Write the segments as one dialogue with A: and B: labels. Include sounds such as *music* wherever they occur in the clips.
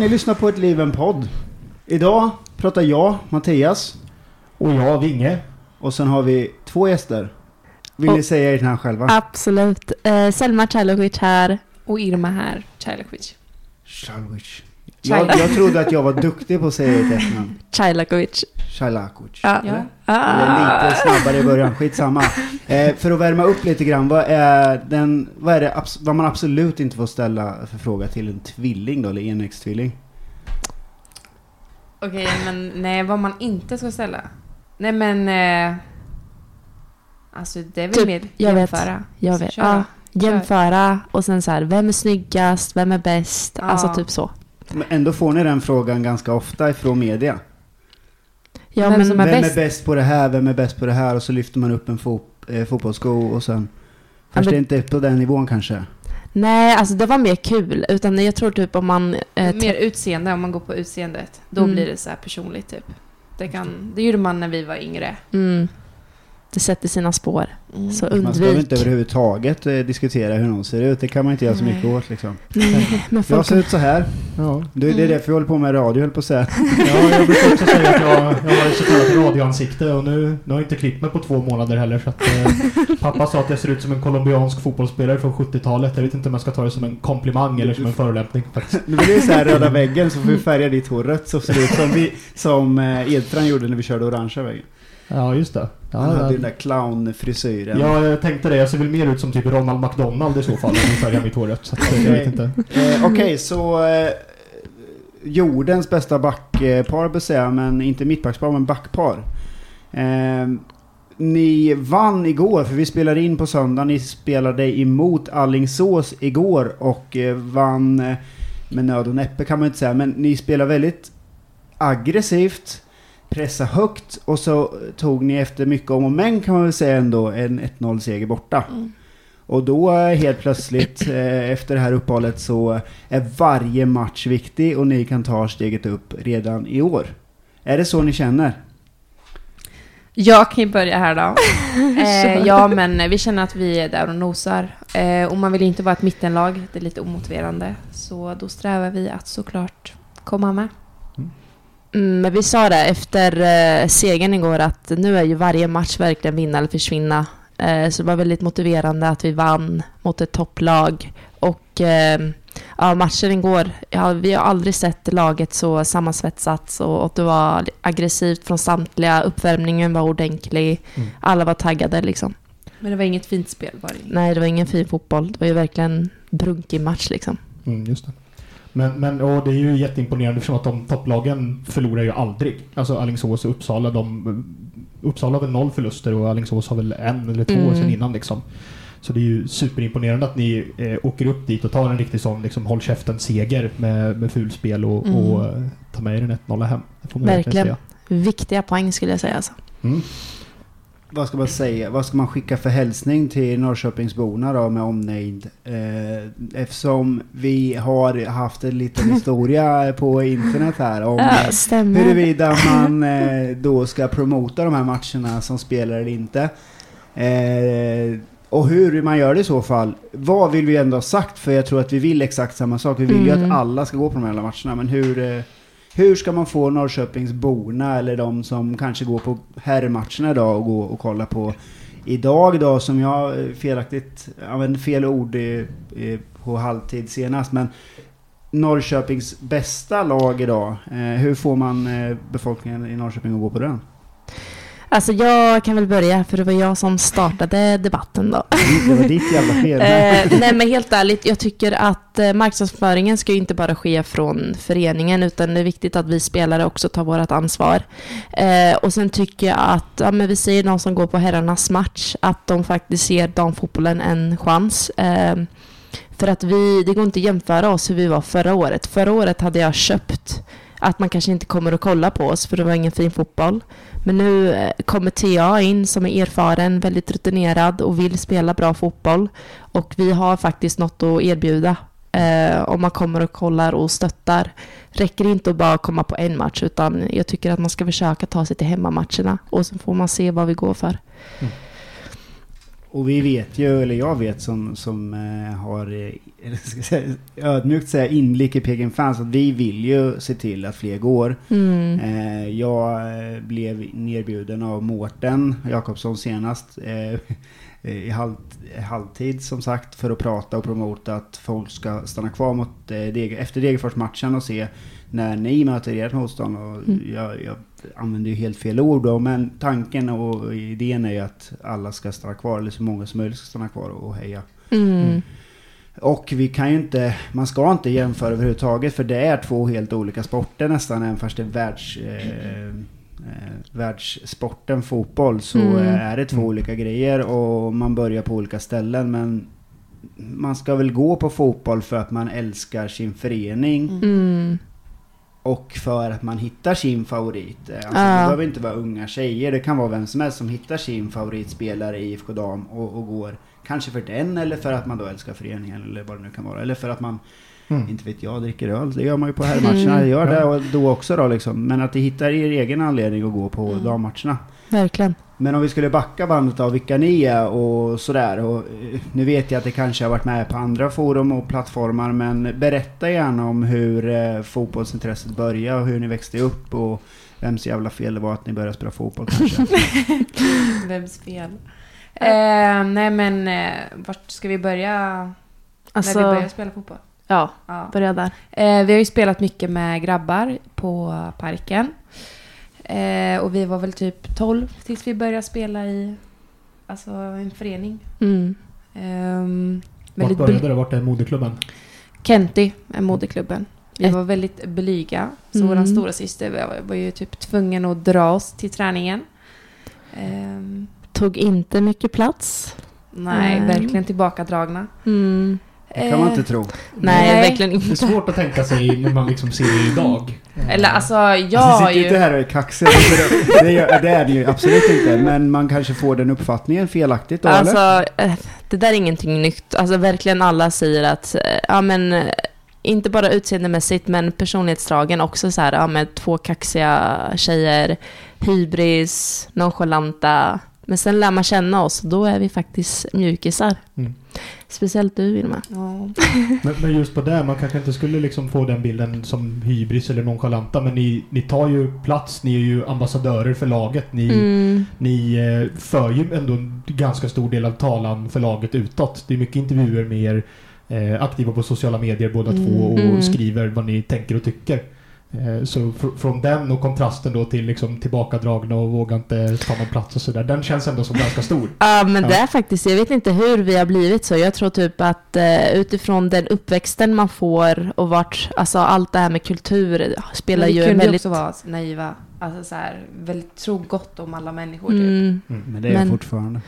A: Ni lyssnar på ett liv en podd. Idag pratar jag, Mattias,
B: Och jag, Vinge.
A: och sen har vi två gäster. Vill
C: Och-
A: ni säga ert namn själva?
C: Absolut. Eh, Selma Cajlovic här.
D: Och Irma här, Cajlakovic.
A: Shalwich. Jag, jag trodde att jag var duktig på att säga ert efternamn.
C: Cajlakovic.
A: Shalakuc.
C: Ja.
D: Ja.
C: Ah.
A: Eller lite snabbare i början, skitsamma. Eh, för att värma upp lite grann, vad är, den, vad är det vad man absolut inte får ställa för fråga till en tvilling då, eller enäggstvilling?
D: Okej, men nej, vad man inte ska ställa. Nej, men... Eh, alltså, det är väl
C: Typ,
D: mer
C: jag vet.
D: jämföra.
C: Jag
D: Så
C: vet.
D: kör.
C: Ja, jämföra och sen så här, vem är snyggast, vem är bäst?
D: Ja.
C: Alltså typ så.
A: Men ändå får ni den frågan ganska ofta ifrån media.
C: Ja,
D: Vem
C: men,
D: som är
A: vem
D: bäst?
A: är bäst på det här, vem är bäst på det här? Och så lyfter man upp en fot, eh, fotbollssko och sen...
C: Ja,
A: Fast
C: men-
A: det är inte på den nivån kanske.
C: nej, alltså det var mer kul. Utan jag tror typ om man... Eh,
D: Mer utseende, om man går på utseendet. Då
C: Mm.
D: blir det så här personligt, typ. Det, kan, det gjorde man när vi var yngre.
C: mm, det sätter sina spår.
D: Mm.
C: Så
A: Man ska
C: undvik.
A: inte överhuvudtaget eh, diskutera hur någon ser ut. Det kan man inte göra så
D: Nej.
A: mycket åt liksom.
C: Nej, men
A: Jag
C: folk...
A: ser ut så här.
B: Ja.
A: Det, det är
D: Mm.
A: därför vi håller på med radio, höll på att säga.
B: ja, jag brukar också säga att jag, jag har ett så kallat radioansikte och nu, nu har jag inte klippt mig på två månader heller så att eh, pappa sa att jag ser ut som en colombiansk fotbollsspelare från 70-talet. Jag vet inte om jag ska ta det som en komplimang eller som en förolämpning.
A: Nu blir det så här röda väggen så får vi färga ditt hår rött så ser det ut som, vi, som eh, Edstrand gjorde när vi körde orangea väggen.
B: Ja, just det.
A: Han hade
B: Ja,
A: den där clownfrisyren.
B: ja, jag tänkte det. Jag ser väl mer ut som typ Ronald McDonald i så fall om jag färgar mitt hår rött. Så att, jag vet inte.
A: Eh, Okej, så eh, jordens bästa backpar bör säga, men inte mittbackspar, men backpar. Eh, ni vann igår, för vi spelade in på söndag. Ni spelade emot Allingsås igår och eh, vann med nöd och näppe kan man inte säga, men ni spelar väldigt aggressivt, pressa högt och så tog ni efter mycket om och men kan man väl säga ändå en 1-0 seger borta.
D: Mm.
A: Och då eh, helt plötsligt eh, efter det här uppehållet så är varje match viktig och ni kan ta steget upp redan i år. Är det så ni känner?
D: Jag kan ju börja här då. *laughs* eh, ja, men vi känner att vi är där och nosar. Eh, och man vill ju inte vara ett mittenlag. Det är lite omotiverande. Så då strävar vi att såklart komma med.
C: Mm, men vi sa det efter eh, segern igår att nu är ju varje match verkligen vinna eller försvinna. Eh, så det var väldigt motiverande att vi vann mot ett topplag. Och eh, ja, matchen igår, ja, vi har aldrig sett laget så sammansvetsat och, och det var aggressivt från samtliga. Uppvärmningen var ordentlig.
B: Mm.
C: Alla var taggade liksom.
D: Men det var inget fint spel var det.
C: Nej, det var ingen fin fotboll. Det var ju verkligen brunkig match liksom.
B: Mm, just det. Men, men och det är ju jätteimponerande eftersom att de topplagen förlorar ju aldrig. Alltså Alingsås och Uppsala, de, Uppsala har väl noll förluster och Alingsås har väl en eller två
C: Mm.
B: sen innan liksom. Så det är ju superimponerande att ni eh, åker upp dit och tar en riktig sån liksom håll käften-seger med, med fulspel och,
C: Mm.
B: och eh, tar med er en 1-0 hem. Verkligen.
C: Viktiga poäng skulle jag säga alltså.
B: Mm.
A: Vad ska man säga? Vad ska man skicka för hälsning till Norrköpingsborna då med omnejd? Eh, eftersom vi har haft en liten *laughs* historia på internet här om
C: Ja,
A: eh, huruvida man eh, då ska promota de här matcherna som spelar eller inte. Eh, och hur man gör det i så fall. Vad vill vi ändå ha sagt? För jag tror att vi vill exakt samma sak. Vi vill ju
C: Mm.
A: att alla ska gå på de här matcherna. Men hur, hur ska man få Norrköpingsborna eller de som kanske går på herrmatcherna idag och gå och kolla på idag då som jag eh, felaktigt använde fel ord på halvtid senast. Men Norrköpings bästa lag idag. Eh, hur får man eh, befolkningen i Norrköping att gå på den?
C: Alltså jag kan väl börja, för det var jag som startade debatten då.
A: Det var ditt jävla fel. *laughs*
C: eh, nej men helt ärligt, jag tycker att eh, marknadsföringen ska ju inte bara ske från föreningen, utan det är viktigt att vi spelare också tar vårt ansvar. Eh, och sen tycker jag att, ja men vi säger de som går på herrarnas match, att de faktiskt ger damfotbollen en chans. Eh, för att vi, det går inte att jämföra oss hur vi var förra året. Förra året hade jag köpt att man kanske inte kommer att kolla på oss för det var ingen fin fotboll. Men nu eh, kommer TA in som är erfaren, väldigt rutinerad och vill spela bra fotboll. Och vi har faktiskt något att erbjuda eh, om man kommer och kollar och stöttar. Räcker inte att bara komma på en match utan jag tycker att man ska försöka ta sig till hemmamatcherna och så får man se vad vi går för. Mm.
A: Och vi vet ju, eller jag vet som, som eh, har, eh, eller ska säga, ödmjukt säga inblick i Peking Fans, att vi vill ju se till att fler går. Mm. Eh, jag blev nerbjuden av Mårten Jakobsson senast i halv, halvtid som sagt för att prata och promota att folk ska stanna kvar mot, eh, efter Degerfors-matchen och se när ni möter ert motstånd. Och mm. jag, jag använder ju helt fel ord då, men tanken och idén är ju att alla ska stanna kvar, eller så många som möjligt ska stanna kvar och heja. Mm. Mm. Och vi kan ju inte, man ska inte jämföra överhuvudtaget för det är två helt olika sporter nästan, även fast det är världs, eh, eh, världssporten fotboll så mm. är det två mm. olika grejer och man börjar på olika ställen men man ska väl gå på fotboll för att man älskar sin förening. Mm och för att man hittar sin favorit. Eh, alltså, ja. Det behöver inte vara unga tjejer, det kan vara vem som helst som hittar sin favoritspelare i IFK Dam och, och går kanske för den eller för att man då älskar föreningen eller vad det nu kan vara. Eller för att man, mm. inte vet jag, dricker öl. Det gör man ju på herrmatcherna, mm. gör det och då också då liksom. Men att de hittar er egen anledning att gå på mm. dammatcherna.
C: Verkligen.
A: Men om vi skulle backa bandet av vilka ni är och sådär. Och eh, nu vet jag att det kanske har varit med på andra forum och plattformar. Men berätta gärna om hur eh, fotbollsintresset började och hur ni växte upp. Och vems jävla fel det var att ni började spela fotboll kanske. *laughs*
D: vems fel? Eh, nej men eh, vart ska vi börja? Alltså, när vi började spela fotboll?
C: Ja, ja. börja där.
D: Eh, vi har ju spelat mycket med grabbar på parken. Eh, och vi var väl typ 12 tills vi började spela i alltså, en förening. Mm.
B: Um, Vart började det? Vart är moderklubben?
D: Kenty är moderklubben. Vi var väldigt blyga. Så mm. vår stora syster var, var ju typ tvungen att dra oss till träningen.
C: Um, Tog inte mycket plats.
D: Nej, mm. verkligen tillbakadragna. Mm.
A: Det kan man inte tro.
C: Nej, Nej, verkligen inte.
B: Det är svårt att tänka sig när man liksom ser det idag.
D: Eller alltså, jag alltså,
A: har ju... inte här och är kaxig. Det, är, det är det ju absolut inte. Men man kanske får den uppfattningen felaktigt då,
C: Alltså, eller? Eh, det där är ingenting nytt. Alltså verkligen alla säger att, eh, ja men, eh, inte bara utseendemässigt men personlighetsdragen också så här, ja med två kaxiga tjejer, hybris, nonchalanta. Men sen lär man känna oss, då är vi faktiskt mjukisar. Mm. Speciellt du, Vilma. Ja. *laughs*
B: men, men, just på det, man kanske inte skulle liksom få den bilden som hybris eller nonchalanta, men ni, ni tar ju plats, ni är ju ambassadörer för laget. Ni, mm. ni eh, för ju ändå en ganska stor del av talan för laget utåt. Det är mycket intervjuer med er, eh, aktiva på sociala medier båda mm. två och mm. skriver vad ni tänker och tycker. Eh, så fr från den och kontrasten då till liksom tillbakadragna och våga inte ta någon plats och sådär. Den känns ändå som ganska stor. *laughs*
C: Ja, men ja. det är faktiskt, jag vet inte hur vi har blivit så. Jag tror typ att uh, utifrån den uppväxten man får och vart, alltså allt det här med kultur spelar ju en väldigt... Vi kunde
D: också vara naiva. Alltså så här, väldigt tro gott om alla människor typ. Mm.
A: Mm, men det är men, fortfarande.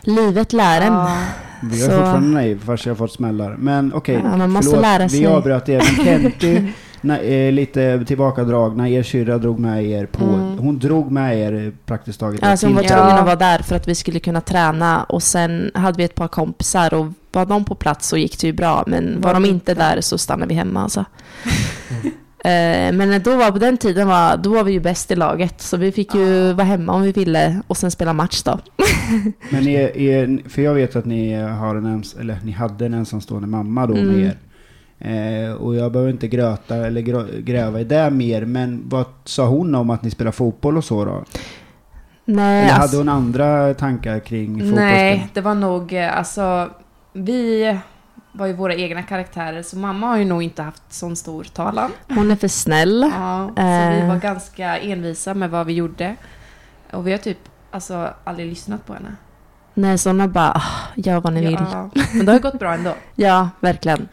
C: Livet lär en. Ja.
A: Vi är så. fortfarande naiv fast jag har fått smällar. Men okej, okay,
C: ja, man måste förlåt, lära sig.
A: vi avbröt er. Kenty *laughs* nej, lite tillbakadragna. Er syrra drog med er på... Mm. Hon drog med er praktiskt taget.
C: Alltså hon var tvungen att vara där för att vi skulle kunna träna. Och sen hade vi ett par kompisar och var de på plats så gick det ju bra. Men var, var de inte där så stannade vi hemma alltså. Mm. *laughs* Men då var, på den tiden var, då var vi ju bäst i laget. Så vi fick ju vara hemma om vi ville och sen spela match då.
A: Men *laughs* är, är, för jag vet att ni, har en ens, eller ni hade en ensamstående mamma då mm. med er. Eh, och jag behöver inte gröta eller gräva i det mer, men vad sa hon om att ni spelar fotboll och så då?
C: Nej,
A: eller hade alltså, hon andra tankar kring fotboll?
D: Nej, det var nog, eh, alltså, vi var ju våra egna karaktärer, så mamma har ju nog inte haft sån stor talan.
C: Hon är för snäll.
D: Ja, så vi
C: Eh.
D: var ganska envisa med vad vi gjorde. Och vi har typ alltså, aldrig lyssnat på henne.
C: Nej, så hon har bara, ah, gör vad ni vill.
D: Ja, men det har gått bra ändå. *laughs*
C: Ja, verkligen.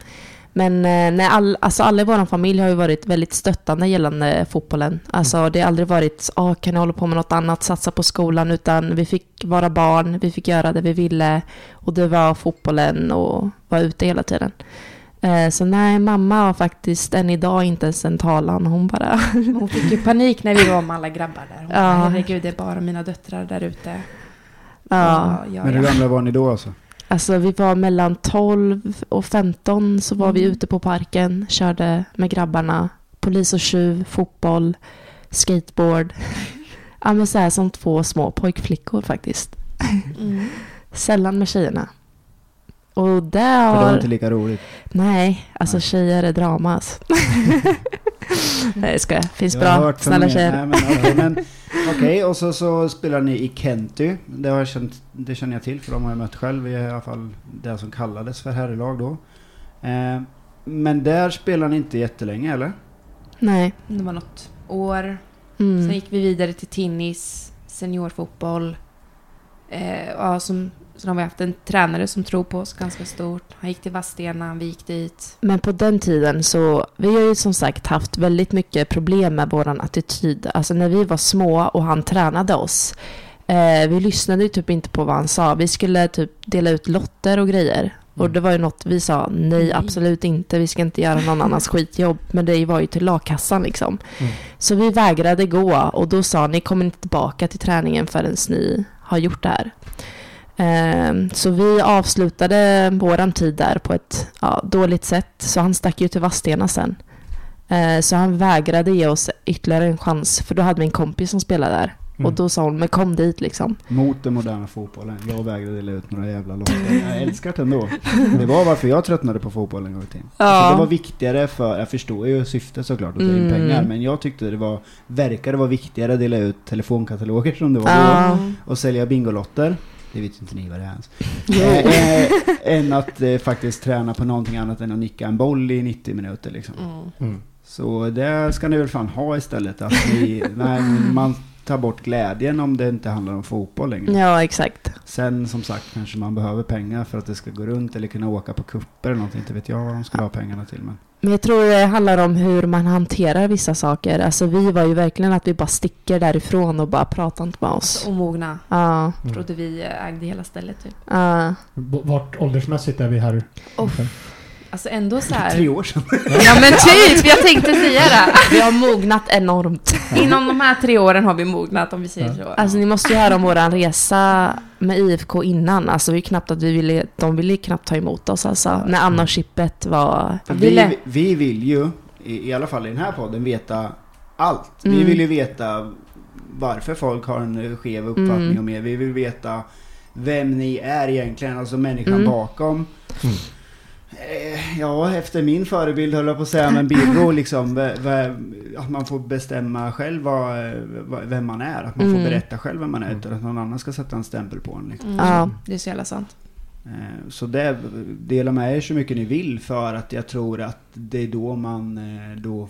C: Men eh, nej, all, alltså alla i vår familj har ju varit väldigt stöttande gällande fotbollen. Alltså det har aldrig varit, ah, kan ni hålla på med något annat, satsa på skolan, utan vi fick vara barn, vi fick göra det vi ville och det var fotbollen och vara ute hela tiden. Eh, så nej, mamma har faktiskt än idag inte ens en talan, hon bara... *laughs*
D: Hon fick ju panik när vi var med alla grabbar där. Hon
C: Ja.
D: bara, herregud, det är bara mina döttrar där ute.
C: ja.
D: ja,
A: Men hur gamla var ni då alltså?
C: Alltså vi var mellan 12 och 15 så var vi
D: Mm.
C: ute på parken, körde med grabbarna. Polis och tjuv, fotboll, skateboard. *laughs* ja men så här som två små pojkflickor faktiskt.
D: Mm.
C: Sällan med tjejerna. Och det
A: För det var
C: har...
A: inte lika roligt.
C: Nej, alltså
A: Nej.
C: tjejer är dramas. *laughs* Nej jag skojar. Finns
A: Jag har
C: bra,
A: hört
C: snälla tjejer.
A: Nej, men okej, men, okej, och så, så spelar ni i Kenty. Det, har jag känt, det känner jag till för de har jag mött själv i alla fall det som kallades för herrlag då. Eh, men där spelar ni inte jättelänge eller?
C: Nej.
D: Det var något år. Sen
C: Mm.
D: gick vi vidare till tennis, seniorfotboll. Eh, ja, som, sen har vi haft en tränare som tror på oss ganska stort. Han gick till Vadstena, vi gick dit.
C: Men på den tiden så, vi har ju som sagt haft väldigt mycket problem med våran attityd. Alltså när vi var små och han tränade oss. Eh, vi lyssnade ju typ inte på vad han sa. Vi skulle typ dela ut lotter och grejer. Och
A: Mm.
C: det var ju något vi sa, nej
D: Nej.
C: absolut inte, vi ska inte göra någon annans skitjobb. Men det var ju till lagkassan liksom.
B: Mm.
C: Så vi vägrade gå och då sa ni kommer inte tillbaka till träningen förrän ni har gjort det här. Ehm, Så vi avslutade våran tid där på ett ja, dåligt sätt. Så han stack ju till Vadstena sen. Eh, Så han vägrade ge oss ytterligare en chans. För då hade vi en kompis som spelade där.
B: Mm.
C: Och då sa hon, men kom dit liksom.
A: Mot den moderna fotbollen. Jag vägrade dela ut några jävla lotter. Jag älskar det ändå. Det var varför jag tröttnade på fotbollen en gång i tiden.
C: Ja.
A: Alltså det var viktigare för, jag förstår ju syftet såklart att ta in
C: Mm.
A: pengar. Men jag tyckte det var, verkade vara viktigare att dela ut telefonkataloger som det var då.
C: Ja.
A: Och sälja bingolotter. Det vet inte ni vad det är ens. *laughs* Eh, eh, än att eh, faktiskt träna på någonting annat än att nicka en boll i 90 minuter liksom.
D: Mm.
B: Mm.
A: Så det ska ni väl fan ha istället. Att ni, *laughs* man tar bort glädjen om det inte handlar om fotboll längre.
C: Ja, exakt.
A: Sen som sagt kanske man behöver pengar för att det ska gå runt eller kunna åka på kupper eller någonting. Inte vet jag vad de skulle ha pengarna till. Men.
C: Men jag tror det handlar om hur man hanterar vissa saker. Alltså vi var ju verkligen att vi bara sticker därifrån och bara pratar inte med oss.
D: Alltså, omogna.
C: Ja,
B: Mm.
D: Trodde vi ägde hela stället typ.
C: ja.
B: Vart åldersmässigt är vi här?
D: Oh. Alltså ändå så här.
A: Tre år sedan. *laughs*
D: Ja men typ, jag tänkte säga det. *laughs*
C: Vi har mognat enormt.
D: Inom de här tre åren har vi mognat om vi säger så.
C: Alltså ni måste ju höra om våran resa med IFK innan. Alltså vi knappt att vi ville, de ville ju knappt ta emot oss alltså. När Anna och Chippet var...
A: Vi, vi vill ju, i, i alla fall i den här podden, veta allt. Vi
C: Mm.
A: vill ju veta varför folk har en skev uppfattning
C: Mm.
A: om er. Vi vill veta vem ni är egentligen, alltså människan
C: Mm.
A: bakom.
B: Mm.
A: Eh, Ja, efter min förebild höll jag på att säga, men Birro liksom, att man får bestämma själv vad, vem man är. Att man får
C: Mm.
A: berätta själv vem man är utan att någon annan ska sätta en stämpel på en. Liksom.
D: Mm.
C: Ja.
D: Det är så jävla sant.
A: Eh, Så det, dela med er så mycket ni vill för att jag tror att det är då man eh, då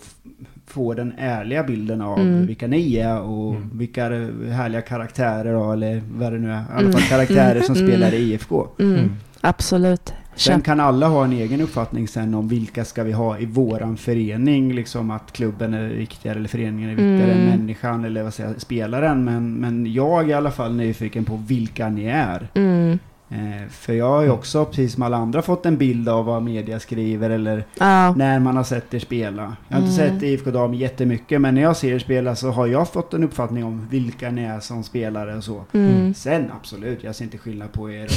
A: får den ärliga bilden av
C: Mm.
A: vilka ni är och
B: Mm.
A: vilka härliga karaktärer eller vad det nu är. I alla
C: Mm.
A: fall karaktärer som
C: Mm.
A: spelar i IFK.
C: Mm,
B: Mm.
C: Absolut.
A: Sen kan alla ha en egen uppfattning sen om vilka ska vi ha i våran förening. Liksom att klubben är viktigare eller föreningen är viktigare
C: Mm.
A: än människan eller vad säger spelaren. Men, men jag är i alla fall nyfiken på vilka ni är.
C: Mm.
A: Eh, för jag har ju också, precis som alla andra, fått en bild av vad media skriver eller
C: Ja.
A: när man har sett er spela. Jag har inte
C: Mm.
A: sett IFK Dam jättemycket, men när jag ser er spela så har jag fått en uppfattning om vilka ni är som spelare och så.
C: Mm.
A: Sen absolut, jag ser inte skillnad på er.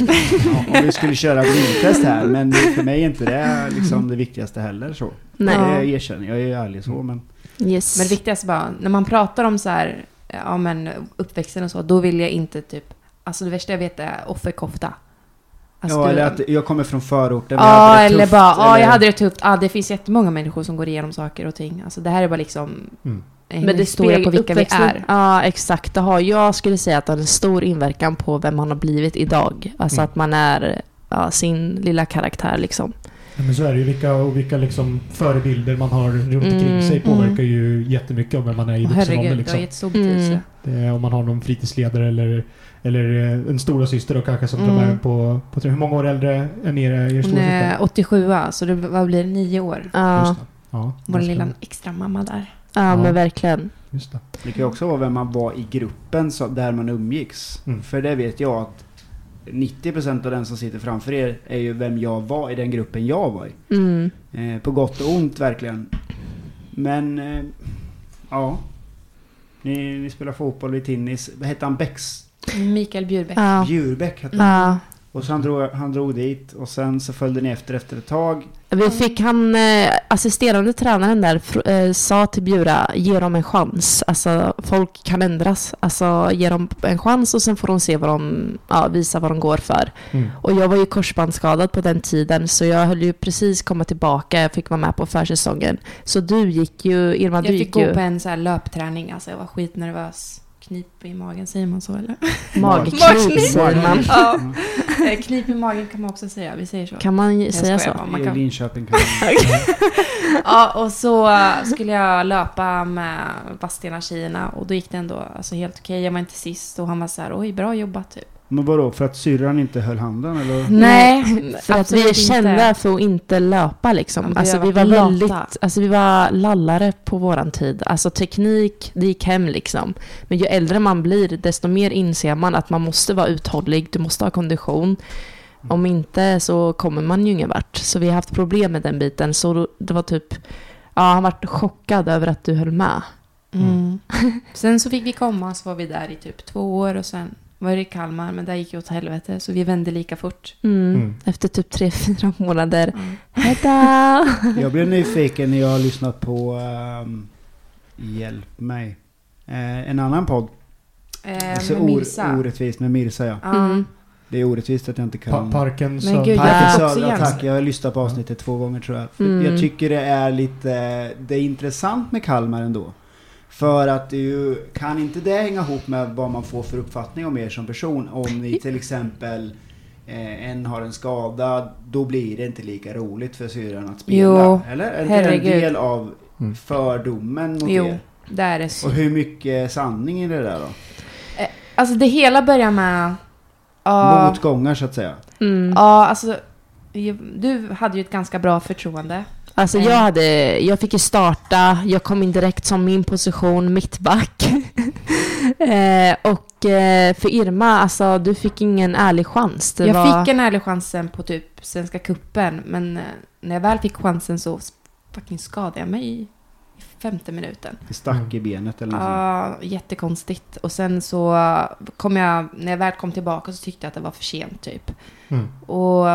A: *laughs* Om vi skulle köra blindtest här, men för mig är inte det liksom det viktigaste heller så.
C: Nej.
A: Det erkänner jag, jag är ärlig så, men
C: Yes.
D: Men det viktigaste bara, när man pratar om så här, ja men uppväxten och så, då vill jag inte typ, alltså det värsta jag vet är offerkofta. Alltså,
A: ja, eller att jag kommer från förorten.
D: Ja, eller
A: tufft,
D: bara, ja jag hade det tufft. Ja, det finns jättemånga människor som går igenom saker och ting. Alltså det här är bara liksom
B: Mm.
D: en
C: Men det
D: historia på vilka vi är.
C: Ja, exakt. Det har, jag skulle säga att det har en stor inverkan på vem man har blivit idag. Alltså
B: Mm.
C: att man är ja, sin lilla karaktär liksom.
B: Men så är det ju. Vilka, och vilka liksom förebilder man har runt omkring
C: Mm,
B: sig påverkar ju jättemycket om vem man är i vuxen ålder.
D: herregud, det har
B: Liksom.
D: gett stor betydelse.
C: Mm.
B: Det om man har någon fritidsledare eller, eller eh, en stora syster då kanske som
D: Mm.
B: tar med på, på... Hur många år äldre än er, er
D: Hon är
B: syster?
D: 87 så det vad blir det, nio år.
C: Ja.
B: Ja,
D: Vår lilla extra mamma där.
C: ja,
B: Ja.
C: men verkligen.
B: Just det.
A: Det kan ju också vara vem man var i gruppen så, där man umgicks.
B: Mm.
A: För det vet jag att 90% av den som sitter framför er är ju vem jag var i den gruppen jag var i.
C: Mm.
A: Eh, på gott och ont verkligen. Men, eh, ja. Ni, ni spelar fotboll i Tinnis. Vad hette han? Bäcks?
D: Mikael Bjurbäck.
C: Ja.
A: Djurbäck hette han.
C: Ja.
A: Och så han drog, han drog dit och sen så följde ni efter efter ett tag.
C: Vi fick han, eh, assisterande tränaren där, fr- eh, sa till Bjura, ge dem en chans. Alltså folk kan ändras. Alltså ge dem en chans och sen får de se vad de, ja, visa vad de går för.
B: Mm.
C: Och jag var ju korsbandsskadad på den tiden så jag höll ju precis komma tillbaka. Jag fick vara med på försäsongen. Så du gick ju, Irma
D: Jag
C: du
D: fick
C: gick
D: gå
C: ju
D: på en så här löpträning. Alltså jag var skitnervös. Knip i magen, säger man så eller? *laughs*
C: magknip
D: Magknip.
C: säger man.
D: Ja. Eh, Knip i magen kan man också säga. Vi säger så.
C: Kan man
D: Jag
C: säga så?
D: bara. Man
A: I
D: kan-
A: Linköping kan man. *laughs*
D: Ja, och så eh, skulle jag löpa med Vadstena-tjejerna och då gick det ändå alltså, helt okej. Jag var inte sist och han var så här, oj, bra jobbat typ.
A: Men vadå, för att syrran inte höll handen eller?
D: Nej,
C: För att vi är kända för att inte löpa liksom.
D: Ja, vi
C: alltså vi var
D: lata.
C: väldigt, alltså vi var lallare på våran tid. Alltså teknik, det gick hem liksom. Men ju äldre man blir, desto mer inser man att man måste vara uthållig, du måste ha kondition. Om inte så kommer man ju ingen vart. Så vi har haft problem med den biten. Så det var typ, ja han var chockad över att du höll med.
D: Mm. sen så fick vi komma så var vi där i typ två år och sen var det i Kalmar men där gick det åt helvete så vi vände lika fort.
C: Mm.
B: Mm.
C: Efter typ tre, fyra månader.
D: Mm. *laughs*
A: Jag blev nyfiken när jag har lyssnat på um, Hjälp mig. Eh, en annan podd.
D: Eh,
A: Alltså
D: med
A: or,
D: Mirsa.
A: orättvist med Mirsa ja.
D: Ja.
C: Mm.
A: Det är orättvist att jag inte
B: Pa
A: kan.
B: parken
D: Men
B: så...
D: gud, jag
A: Parken Södra,
D: igen.
A: tack. Jag har lyssnat på avsnittet två gånger tror jag. För
C: Mm.
A: Jag tycker det är lite, det är intressant med Kalmar ändå. För att det ju, kan inte det hänga ihop med vad man får för uppfattning om er som person? Om ni till exempel eh, en har en skada, då blir det inte lika roligt för syrran att spela.
D: Jo,
A: Eller? Är det en del av
B: Mm.
A: fördomen mot
D: Jo,
A: er?
D: det är det så.
A: Och hur mycket sanning är det där då?
D: Alltså det hela börjar med... Ja,
A: Motgångar så att säga.
C: Mm.
D: ja alltså... Du hade ju ett ganska bra förtroende.
C: Alltså jag, hade, jag fick ju starta, jag kom in direkt som min position, mittback. *laughs* eh, och eh, för Irma, alltså du fick ingen ärlig chans. Det
D: jag
C: var,
D: fick en ärlig chans sen på typ Svenska Kuppen men eh, när jag väl fick chansen så fucking skadade jag mig i femte minuten.
A: Det stack
B: Mm.
A: i benet eller något.
D: Ja, jättekonstigt. Och sen så kom jag, när jag väl kom tillbaka så tyckte jag att det var för sent typ.
B: Mm.
D: Och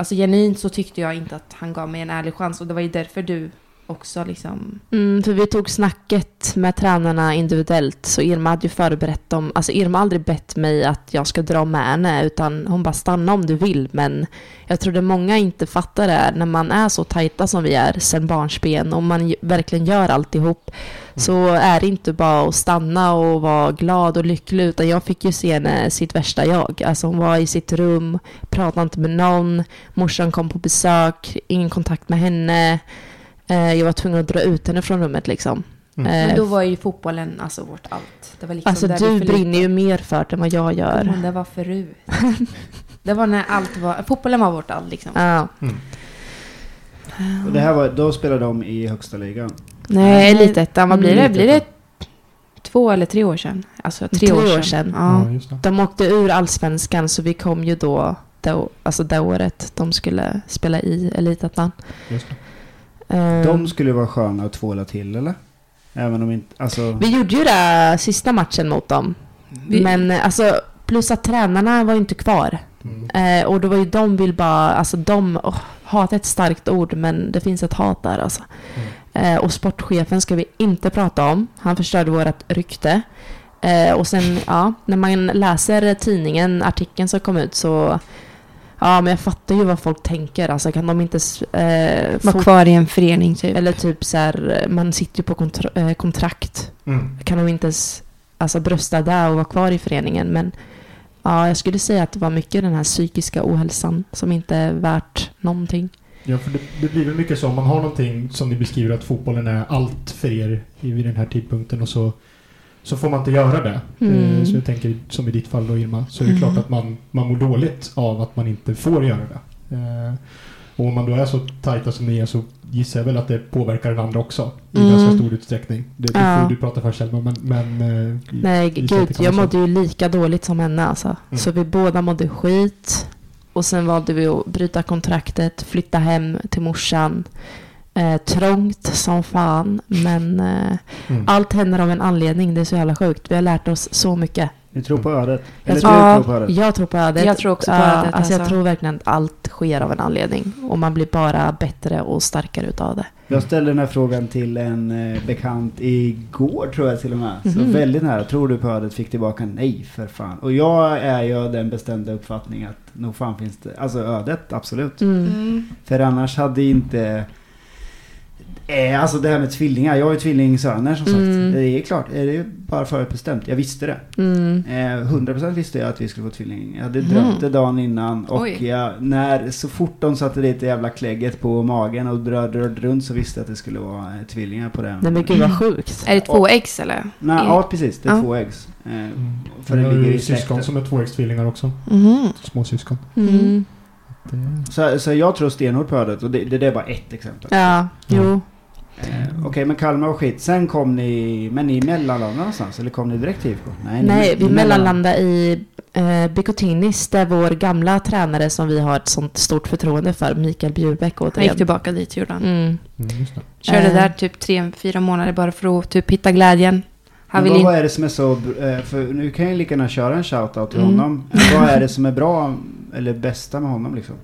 D: alltså genuint så tyckte jag inte att han gav mig en ärlig chans och det var ju därför du också liksom...
C: Mm, för vi tog snacket med tränarna individuellt, så Irma hade ju förberett dem. Alltså Irma har aldrig bett mig att jag ska dra med henne, utan hon bara stanna om du vill. Men jag tror det många inte fattar det, när man är så tajta som vi är sen barnsben och man verkligen gör alltihop, så är det inte bara att stanna och vara glad och lycklig, utan jag fick ju se henne sitt värsta jag. Alltså hon var i sitt rum, pratade inte med någon, morsan kom på besök, ingen kontakt med henne. Eh, Jag var tvungen att dra ut henne från rummet liksom.
B: Mm.
D: Men
C: Eh,
D: då var ju fotbollen alltså vårt allt. Det var liksom
C: Alltså
D: där
C: du brinner ju mer för det än vad jag gör.
D: Men det var förut. det var när allt var... Fotbollen var vårt allt liksom.
C: Ja.
A: Och det här var, då spelade de i högsta ligan.
D: Nej, Elitettan. Vad blir det?
A: Mm.
D: Blir det två eller tre år sedan? Alltså tre,
C: Tre
D: år,
C: år
D: sedan.
C: sedan.
D: Ja.
B: Ja, just det.
C: De åkte ur allsvenskan så vi kom ju då, då alltså det året de skulle spela i Elitettan.
B: Just det.
C: Eh,
A: De skulle vara sköna att tvåla till eller? Även om inte, alltså...
C: Vi gjorde ju det sista matchen mot dem.
D: Vi-
C: Men eh, alltså, plus att tränarna var ju inte kvar.
B: Mm.
C: Eh, och då var ju de vill bara, alltså de, oh, hat är ett starkt ord men det finns ett hat där alltså. Eh, och sportchefen ska vi inte prata om. Han förstörde vårt rykte. Eh, och sen, ja, när man läser tidningen, artikeln som kom ut så Ja, men jag fattar ju vad folk tänker. Alltså kan de inte eh,
D: Var
C: få,
D: kvar i en förening typ.
C: Eller typ så här, man sitter ju på kontra, eh, kontrakt.
B: Mm.
C: Kan de inte ens alltså, brösta där och vara kvar i föreningen? Men ja, jag skulle säga att det var mycket den här psykiska ohälsan som inte är värt någonting.
B: Ja, för det, det blir väl mycket så om man har någonting som ni beskriver att fotbollen är allt för er i- vid den här tidpunkten och så, så får man inte göra det.
C: Mm.
B: Eh, Så jag tänker, som i ditt fall då Irma, så är det
D: Mm.
B: klart att man, man mår dåligt av att man inte får göra det. Eh, Och om man då är så tajta som ni är så gissar jag väl att det påverkar den andra också i
D: Mm.
B: ganska stor utsträckning. Det,
C: Ja.
B: får du prata för Selma, men... men eh,
C: Nej, gud. Jag mådde ju lika dåligt som henne alltså.
B: Mm.
C: Så vi båda mådde skit. Och sen valde vi att bryta kontraktet, flytta hem till morsan. Eh, trångt som fan, men eh,
B: Mm.
C: allt händer av en anledning. Det är så jävla sjukt. Vi har lärt oss så mycket.
A: Ni tror på ödet?
C: Jag
A: Eller
D: tror- Ja.
A: tror på ödet?
C: Jag tror på ödet.
D: Jag tror också på ödet,
C: Alltså jag
D: alltså.
C: tror verkligen att allt sker av en anledning. Och man blir bara bättre och starkare utav det.
A: Jag ställde den här frågan till en eh, bekant igår tror jag till och med. Så
C: Mhm.
A: väldigt nära. Tror du på ödet? Fick tillbaka nej för fan. Och jag är ju den bestämda uppfattningen att nog fan finns det. Alltså ödet, absolut.
C: Mm.
D: Mm.
A: För annars hade inte... Eh, alltså det här med tvillingar. Jag har ju tvillingsöner som sagt.
C: Mm.
A: Det är klart. Det är bara förutbestämt. Jag visste det.
C: Mm.
A: Eh, 100% visste jag att vi skulle få tvilling. Jag hade
C: Mm.
A: drömt det dagen innan. Och
D: Oj.
A: jag, när, så fort de satte dit det jävla klägget på magen och rörde, rörde runt så visste jag att det skulle vara eh, tvillingar på det.
C: Nej men gud vad sjukt.
D: Är det två ex eller?
A: Nej, ja precis. Det är
D: Ja.
A: två äggs. Eh,
B: Mm.
A: För det ligger i
B: syskon
A: släkten.
B: som är tvåäggstvillingar också.
D: Mhm.
B: Småsyskon.
C: Mm.
B: Det,
A: Så, så jag tror stenhårt på ödet och det, det, det är bara ett exempel.
C: Ja, jo.
A: Eh, Okej, men Kalmar var skit. Sen kom ni, men ni mellanlandade någonstans? Eller kom ni direkt till IFK?
C: Nej, vi
A: ni
C: mellanlandade i eh, Bikotinis där vår gamla tränare som vi har ett sånt stort förtroende för, Mikael Bjurbäck
D: Han gick
C: återigen.
D: tillbaka dit gjorde han.
C: Mm.
B: mm, just det.
D: Körde
C: Eh.
D: där typ tre, fyra månader bara för att typ hitta glädjen. Han
A: Men
D: vill
A: vad, vad är det som är så... eh, För nu kan jag lika gärna köra en shoutout till
D: Mm.
A: honom. vad är det som är bra, eller bästa med honom liksom?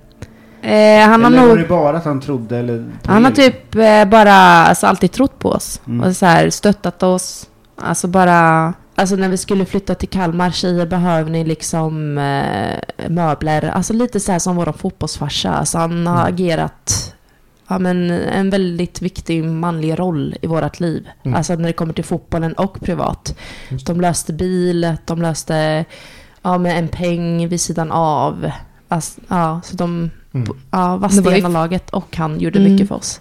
D: Eh, han har
A: eller var
D: nog...
A: det bara att han trodde eller...
D: Han har
A: er,
D: typ eh, bara alltså, alltid trott på oss.
A: Mm.
D: Och så här, stöttat oss. Alltså bara...
C: Alltså när vi skulle flytta till Kalmar, tjejer behöver ni liksom eh, möbler. Alltså lite så här som vår fotbollsfarsa. Alltså han har
B: Mm.
C: agerat ja, men en väldigt viktig manlig roll i vårt liv.
B: Mm.
C: Alltså när det kommer till fotbollen och privat. De löste bil, de löste ja, med en peng vid sidan av. Alltså, ja, så de
B: Mm.
C: ja, var
D: Det var ju-
C: stena laget och han gjorde
D: Mm.
C: mycket för oss.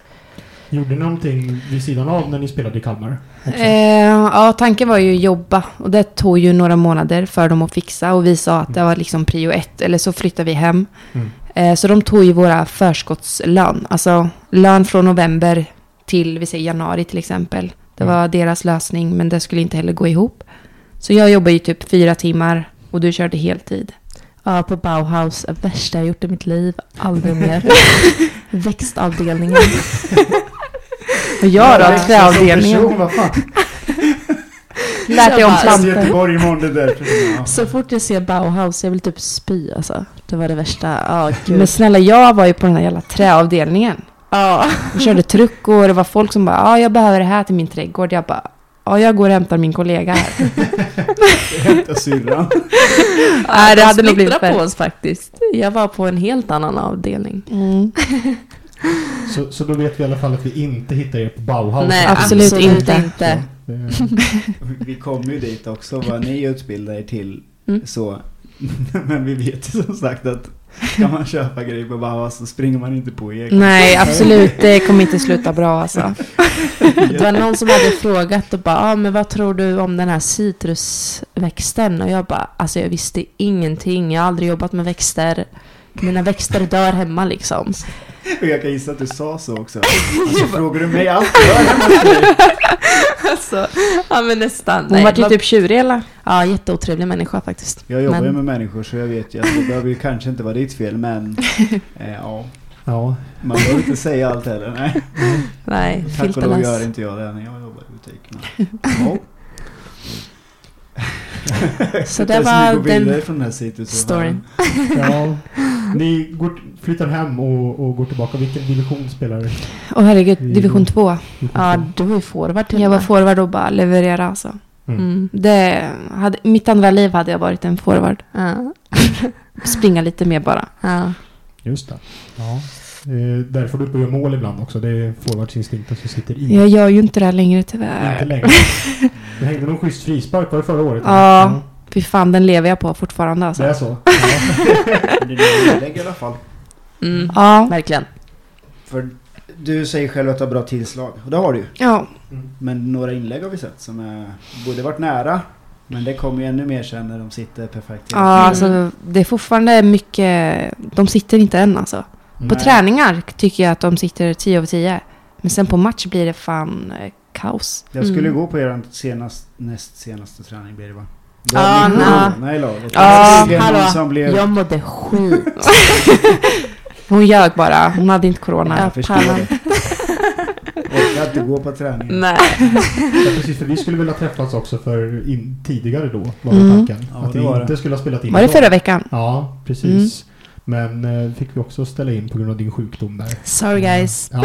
B: Gjorde ni någonting vid sidan av när ni spelade i Kalmar?
D: Eh, ja, tanken var ju att jobba. Och det tog ju några månader för dem att fixa. Och vi sa att det var liksom prio ett. Eller så flyttar vi hem.
B: Mm.
D: Eh, så de tog ju våra förskottslön. Alltså lön från november till, vi säger januari till exempel. Det
B: Mm.
D: var deras lösning, men det skulle inte heller gå ihop. Så jag jobbade ju typ fyra timmar och du körde heltid.
C: Ja, på Bauhaus. Värsta jag gjort i mitt liv. Aldrig mer. *laughs* Växtavdelningen. *laughs*
D: Och jag då, träavdelningen. *laughs* Lärt dig om
A: Plantor.
C: Så fort jag ser Bauhaus, jag vill typ spy alltså. Det var det värsta. Ja, gud.
D: Men snälla, jag var ju på den här jävla träavdelningen.
C: Ja.
D: Jag körde truck och det var folk som bara, ja jag behöver det här till min trädgård. Jag bara, ja jag går och hämtar min kollega här. *laughs*
A: Hämta syrran.
D: Nej, det hade nog blivit
C: på oss faktiskt. Jag var på en helt annan avdelning.
D: Mm. *laughs*
B: Så, så då vet vi i alla fall att vi inte hittar er på Bauhaus.
C: Nej,
D: absolut
C: absolut,
D: inte.
C: inte. *laughs*
A: Vi kom ju dit också, vad ni utbildar er till.
C: Mm.
A: Så. Men vi vet ju som sagt att *laughs* ska man köpa grejer på Bauhaus så springer man inte på egen.
D: Nej, *laughs* absolut. Det kommer inte sluta bra alltså. *laughs*
C: Det var någon som hade frågat och bara, ah, men vad tror du om den här citrusväxten? Och jag bara, alltså jag visste ingenting. Jag har aldrig jobbat med växter. Mina växter dör hemma liksom. *laughs*
A: Och jag kan gissa att du sa så också. *laughs* Alltså frågar du mig allt? *laughs*
C: Alltså, ja men nästan.
D: Hon
C: Nej,
D: var ju typ tjurig eller?
C: Ja, jätteotrevlig människa faktiskt.
A: Jag jobbar ju
C: Men-
A: med människor så jag vet ju att det behöver ju kanske inte vara ditt fel men eh, ja,
B: Ja.
A: man behöver inte säga allt heller. Nej.
C: Nej,
A: Tack och lov gör inte jag det när jag jobbar i butikerna. Ja. *laughs*
C: Så det var den
A: från den här
C: storyn. *laughs*
B: ja. *laughs* Ni går, flyttar hem och, och går tillbaka. Vilken division spelar ni?
D: Åh herregud, division 2.
C: Ja, du var ju forward till
D: Jag var forward och bara leverera alltså.
B: Mm.
C: Mm.
D: Det hade, mitt andra liv hade jag varit en forward.
C: Ja.
D: Springa lite mer bara.
C: Ja.
B: Just det. Ja. Eh, där får du göra mål ibland också. Det är forwardsinstinkten som sitter i.
D: Jag gör ju inte det här längre
B: Inte
D: tyvärr.
B: längre. *laughs* Det hängde någon schysst frispark var det förra året?
D: Ja. Fy fan, den lever jag på fortfarande
B: Det
D: alltså.
B: är så? *laughs* Ja.
A: Det är inlägg i alla fall.
C: Mm.
D: Ja.
C: Verkligen.
A: För du säger själv att du har bra tillslag. Och det har du ju.
D: Ja.
A: Men några inlägg har vi sett som är, borde varit nära. Men det kommer ju ännu mer sen när de sitter perfekt.
D: Ja, alltså det är fortfarande mycket... De sitter inte än alltså. På
A: Nej.
D: träningar tycker jag att de sitter 10 av 10. Men sen på match blir det fan eh, kaos.
A: Jag skulle
C: Mm.
A: gå på er senast, näst senaste träning blir det va?
C: Ja,
A: Då
C: nej.
A: nej. laget.
D: Ja,
A: någon
C: hallå.
A: som blev...
C: Jag mådde skit. *laughs*
D: Hon ljög bara. Hon hade inte corona.
A: Jag förstår det. Orkar inte gå på träning.
C: Nej. *laughs*
B: Ja, precis, för vi skulle vilja träffats också för in, tidigare då, var det
D: Mm.
B: tanken.
A: Ja,
B: att
A: det
B: vi
A: var
B: inte
A: det.
B: skulle ha spelat in
D: Var det förra veckan?
B: Ja, precis. Men eh, fick vi också ställa in på grund av din sjukdom där.
C: Sorry guys.
B: Ja.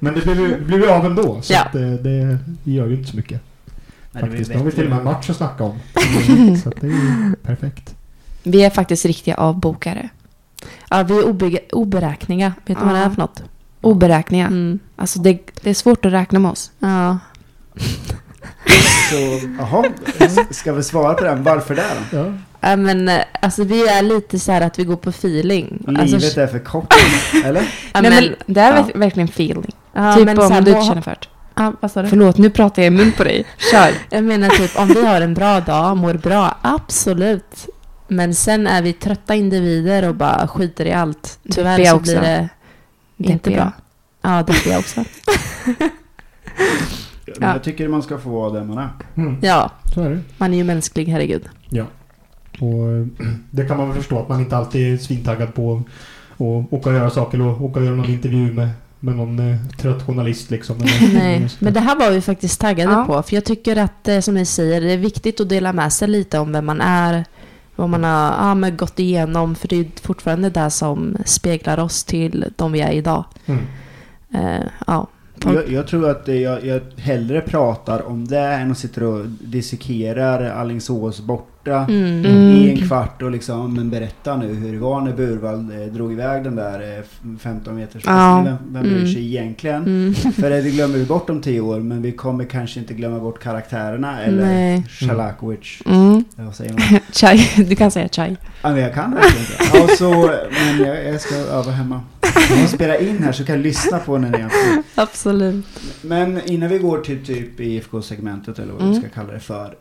B: Men det blev, det blev ju av ändå, så
C: Ja.
B: att, eh, det gör ju inte så mycket.
A: Det
B: Faktiskt. Nu har vi till och med en match att snacka om. *laughs* så att det är ju perfekt.
D: Vi är faktiskt riktiga avbokare.
C: Ja, vi är obe- oberäkneliga. Vet du vad det är för något?
D: Oberäkneliga.
C: Mm.
D: Alltså det, det är svårt att räkna med oss.
C: Ja. *laughs*
A: Så, jaha. Ska vi svara på den? Varför det då?
B: Ja.
C: Ja, men eh, alltså vi är lite så här att vi går på feeling.
A: Livet
C: Alltså,
A: är för kort, eller? *laughs*
C: ja,
D: Nej,
C: men,
D: men det är
C: ja.
D: verk- verkligen feeling.
C: ja,
D: typ
C: men så här,
D: om du inte känner för det.
C: Ja, vad sa du?
D: Förlåt, nu pratar jag i mun på dig. Kör. *laughs*
C: Jag menar typ om vi har en bra dag, mår bra, absolut. Men sen är vi trötta individer och bara skiter i allt. Tyvärr
D: Deppiga
C: så
D: också.
C: blir det inte bra. Ja, deppiga också.
A: Men jag tycker man ska få vara där man är.
B: Mm,
C: Ja,
B: så är det.
C: man är ju mänsklig, herregud.
B: Och eh, det kan man väl förstå att man inte alltid är svintaggad på att åka och göra saker och åka och göra någon intervju med, med någon eh, trött journalist liksom. *laughs*
C: Nej, men det här var vi faktiskt taggade
D: Ja.
C: på. För jag tycker att, eh, som ni säger, det är viktigt att dela med sig lite om vem man är. Vad man har ja, men gått igenom. För det är fortfarande det som speglar oss till de vi är idag.
B: Mm.
C: Eh, ja.
A: Jag, jag tror att jag, jag hellre pratar om det än att sitta och dissekerar Alingsås borta
C: Mm.
A: i en kvart och liksom, men berätta nu hur det var när Burvald eh, drog iväg den där eh, 15 meters
D: Ja.
A: Vem, vem bryr
C: Mm.
A: sig egentligen?
C: Mm. *laughs*
A: För det glömmer vi bort om tio år, men vi kommer kanske inte glömma bort karaktärerna eller
C: Nej.
A: Shalakovic.
D: Mm.
A: Vad säger man? *laughs*
D: Chai. Du kan säga chai.
A: Ja, men jag kan verkligen inte. Ja, så, men jag, jag ska öva hemma. Jag måste spela in här så jag kan lyssna på när ni
C: Absolut.
A: Men innan vi går till typ IFK-segmentet eller vad vi
D: Mm.
A: ska kalla det för.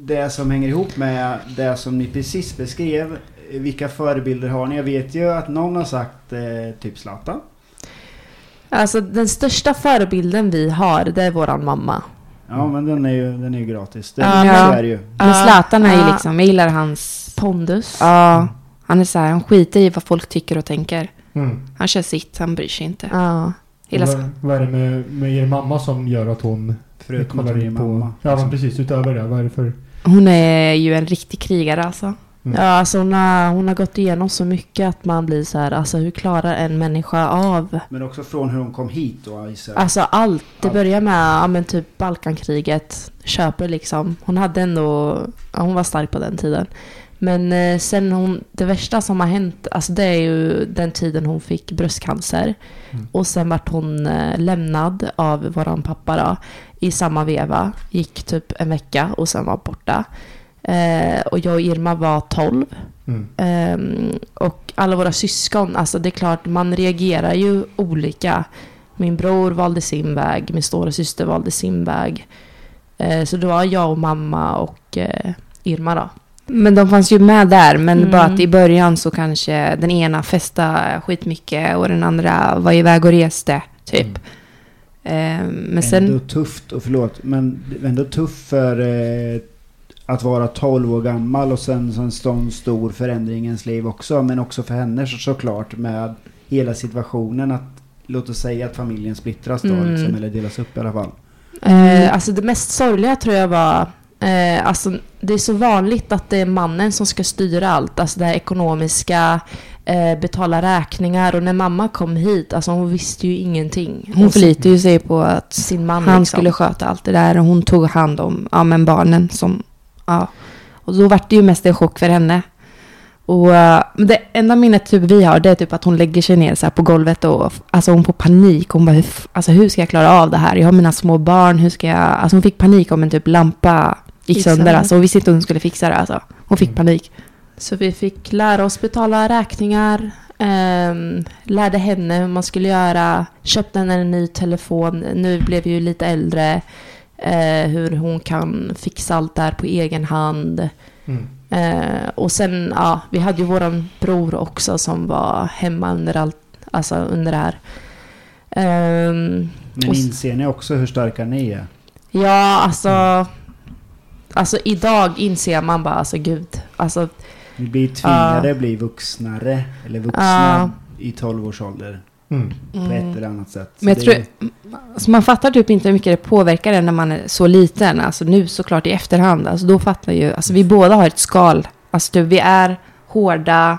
A: Det som hänger ihop med det som ni precis beskrev. Vilka förebilder har ni? Jag vet ju att någon har sagt eh, typ Zlatan.
C: Alltså den största förebilden vi har, det är våran mamma.
A: Ja men den är ju, den är ju gratis. Den,
D: Ja,
A: är det ju.
D: Men Zlatan är ju
C: Ja.
D: liksom, jag gillar hans...
C: Pondus.
D: Ja, han är så här, han skiter i vad folk tycker och tänker.
B: Mm.
D: Han kör sitt, han bryr sig inte.
C: Ja.
D: Hela
B: vad, vad är det med, med er mamma som gör att hon
A: Förutom att hon är mamma.
B: Ja men
A: liksom.
B: precis, utöver det. Vad är det för...
D: Hon är ju en riktig krigare alltså.
B: Mm.
C: Ja, alltså hon har, hon har gått igenom så mycket att man blir så här, alltså hur klarar en människa av
A: Men också från hur hon kom hit då jag.
C: Alltså allt. Det
A: Allt.
C: börjar med ja, men typ Balkankriget. Köper liksom. Hon hade ändå... Ja, hon var stark på den tiden. Men eh, sen hon... Det värsta som har hänt, alltså det är ju den tiden hon fick bröstcancer.
B: Mm.
C: Och sen vart hon eh, lämnad av våran pappa då. I samma veva. Gick typ en vecka och sen var borta. Eh, och jag och Irma var 12.
B: Mm.
C: Ehm, och alla våra syskon, alltså det är klart man reagerar ju olika. Min bror valde sin väg, min stora syster valde sin väg. Eh, så det var jag och mamma och eh, Irma då.
D: Men de fanns ju med där, men
C: Mm.
D: bara att i början så kanske den ena festade skitmycket och den andra var iväg och reste, typ.
B: Mm.
D: Eh, men
A: Ändå
D: sen...
A: tufft, och förlåt, men ändå tufft för eh, att vara 12 år gammal och sen så en sån stor förändring i ens liv också. Men också för henne så, såklart med hela situationen att låt oss säga att familjen splittras då
D: Mm.
A: liksom, eller delas upp i alla fall.
C: Eh, alltså det mest sorgliga tror jag var... Eh, alltså det är så vanligt att det är mannen som ska styra allt. Alltså det här ekonomiska, eh, betala räkningar. Och när mamma kom hit, alltså hon visste ju ingenting.
D: Hon
C: Och så-
D: förlitade ju sig på att
C: sin man
D: han
C: liksom.
D: skulle sköta allt det där och hon tog hand om ja, men barnen som... Ja. Och då var det ju mest en chock för henne. Och eh, det enda minnet typ vi har det är typ att hon lägger sig ner så på golvet och alltså hon får panik. Hon bara, hur, alltså, hur ska jag klara av det här? Jag har mina små barn, hur ska jag... Alltså hon fick panik om en typ lampa gick sönder. Alltså, hon visste inte hur hon skulle fixa det. Alltså. Hon fick
B: Mm.
D: panik.
C: Så vi fick lära oss betala räkningar. Ehm, lärde henne hur man skulle göra. Köpte henne en ny telefon. Nu blev vi ju lite äldre. Eh, hur hon kan fixa allt där på egen hand.
B: Mm.
C: Eh, och sen, ja, vi hade ju våran bror också som var hemma under allt, alltså under det här. Ehm,
A: Men inser ni också hur starka ni är?
C: ja, alltså, alltså idag inser man bara, alltså gud, alltså
A: Ni blir tvingade bli vuxnare, eller vuxna i 12 års ålder.
B: Mm.
A: På ett eller annat sätt. Så
D: Men jag tror,
A: är-
D: alltså man fattar typ inte hur mycket det påverkar en när man är så liten. Alltså nu såklart i efterhand. Alltså då fattar ju, alltså vi båda har ett skal. Alltså typ, vi är hårda.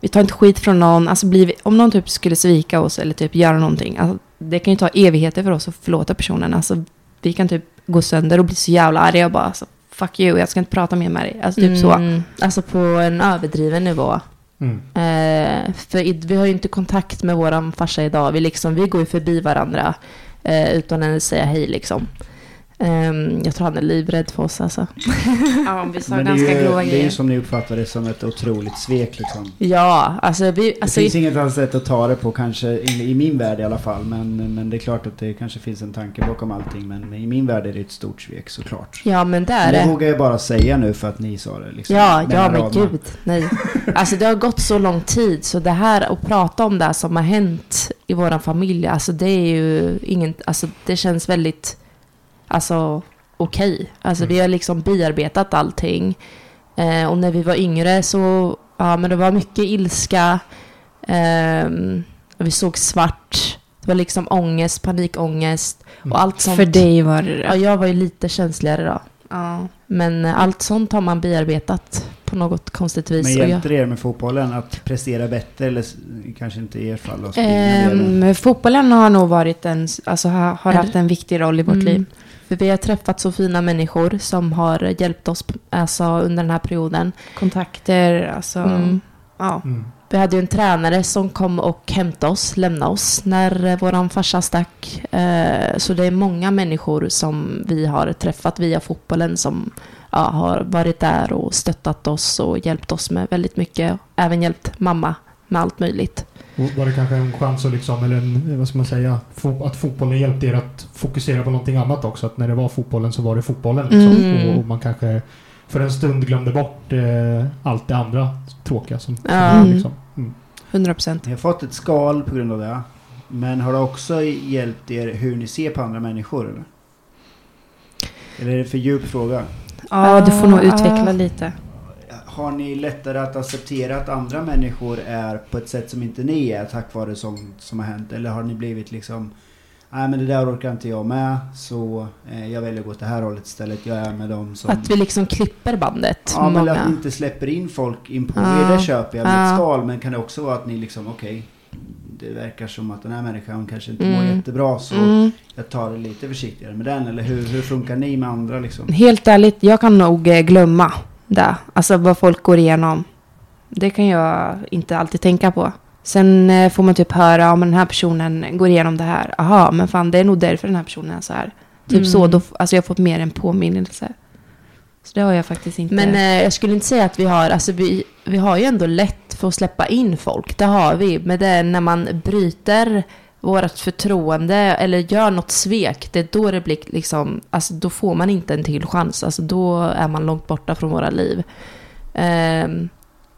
D: Vi tar inte skit från någon. Alltså blir vi, om någon typ skulle svika oss eller typ göra någonting. Alltså, det kan ju ta evigheter för oss att förlåta personen. Alltså vi kan typ gå sönder och bli så jävla arga och bara alltså, fuck you, jag ska inte prata mer med dig. Alltså typ så.
C: mm, alltså på en överdriven nivå.
B: Mm.
C: Eh, för vi har ju inte kontakt med våran farsa idag. Vi, liksom, vi går ju förbi varandra eh, utan att säga hej liksom. Ehm, jag tror han är livrädd för oss alltså. *laughs*
D: Ja, vi sa
A: det
D: ganska
A: ju,
D: grova
A: det är ju
D: grejer.
A: som ni uppfattar det som ett otroligt svek liksom.
C: Ja, alltså vi...
A: Det
C: Alltså,
A: finns inget annat sätt att ta det på kanske, i, i min värld i alla fall. Men, men det är klart att det kanske finns en tanke bakom allting. Men i min värld är det ett stort svek såklart.
C: ja men det är
A: det
C: det.
A: vågar jag bara säga nu för att ni sa det. Liksom,
C: Ja, ja men
A: raderna.
C: gud. Nej. Alltså det har gått så lång tid så det här att prata om det här som har hänt i vår familj, alltså det är ju ingen, alltså det känns väldigt, alltså okej. Alltså vi har liksom bearbetat allting. Eh, och när vi var yngre så, ja men det var mycket ilska. Ehm, vi såg svart. Det var liksom ångest, panikångest och allt sånt.
D: För dig var det
C: Ja, jag var ju lite känsligare då.
D: Ja.
C: Men eh, allt sånt har man bearbetat på något konstigt vis.
A: Men hjälpte det er med fotbollen att prestera bättre? Eller kanske inte i ert fall? Då,
D: Ehm, fotbollen har nog varit en, alltså har, haft en viktig roll i vårt
C: Mm.
D: liv.
C: För vi har träffat så fina människor som har hjälpt oss alltså, under den här perioden.
D: Kontakter, alltså.
C: Mm.
D: Ja.
B: Mm.
C: Vi hade ju en tränare som kom och hämtade oss, lämnade oss när eh, våran farsa stack. Eh, så det är många människor som vi har träffat via fotbollen som har varit där och stöttat oss och hjälpt oss med väldigt mycket. Även hjälpt mamma med allt möjligt.
B: Var det kanske en chans att liksom, eller en, vad ska man säga, att fotbollen hjälpte er att fokusera på någonting annat också? Att när det var fotbollen så var det fotbollen liksom.
C: Mm.
B: Och, och man kanske för en stund glömde bort eh, allt det andra tråkiga som, som
C: Ja.
B: var, liksom. Mm.
D: 100 procent.
A: Ni har fått ett skal på grund av det. Men har det också hjälpt er hur ni ser på andra människor? Eller, eller är det för djup fråga?
D: Ja, du får nog utveckla lite.
A: Har ni lättare att acceptera att andra människor är på ett sätt som inte ni är tack vare sånt som har hänt? Eller har ni blivit liksom Nej men det där orkar inte jag med så eh, jag väljer att gå åt det här hållet istället. Jag är med dem som...
C: Att vi liksom klipper bandet.
A: Ja men
C: många.
A: att ni inte släpper in folk in på
C: Ja.
A: er, det köper jag med
C: Ja.
A: ett skal. Men kan det också vara att ni liksom, okej, det verkar som att den här människan kanske inte mår
C: Mm.
A: jättebra så
D: Mm.
A: jag tar det lite försiktigare med den. Eller hur, hur funkar ni med andra liksom?
D: Helt ärligt, jag kan nog eh, glömma det. Alltså vad folk går igenom. Det kan jag inte alltid tänka på. Sen eh, får man typ höra, men den här personen går igenom det här. Aha, men fan det är nog därför den här personen är så här. Typ
C: Mm.
D: så, då, alltså jag har fått mer en påminnelse. Så det har jag faktiskt inte.
C: Men eh, jag skulle inte säga att vi har, alltså vi, vi har ju ändå lätt för att släppa in folk, det har vi. Men det är när man bryter vårt förtroende eller gör något svek, det är då det blir liksom, alltså då får man inte en till chans. Alltså då är man långt borta från våra liv. Ehm,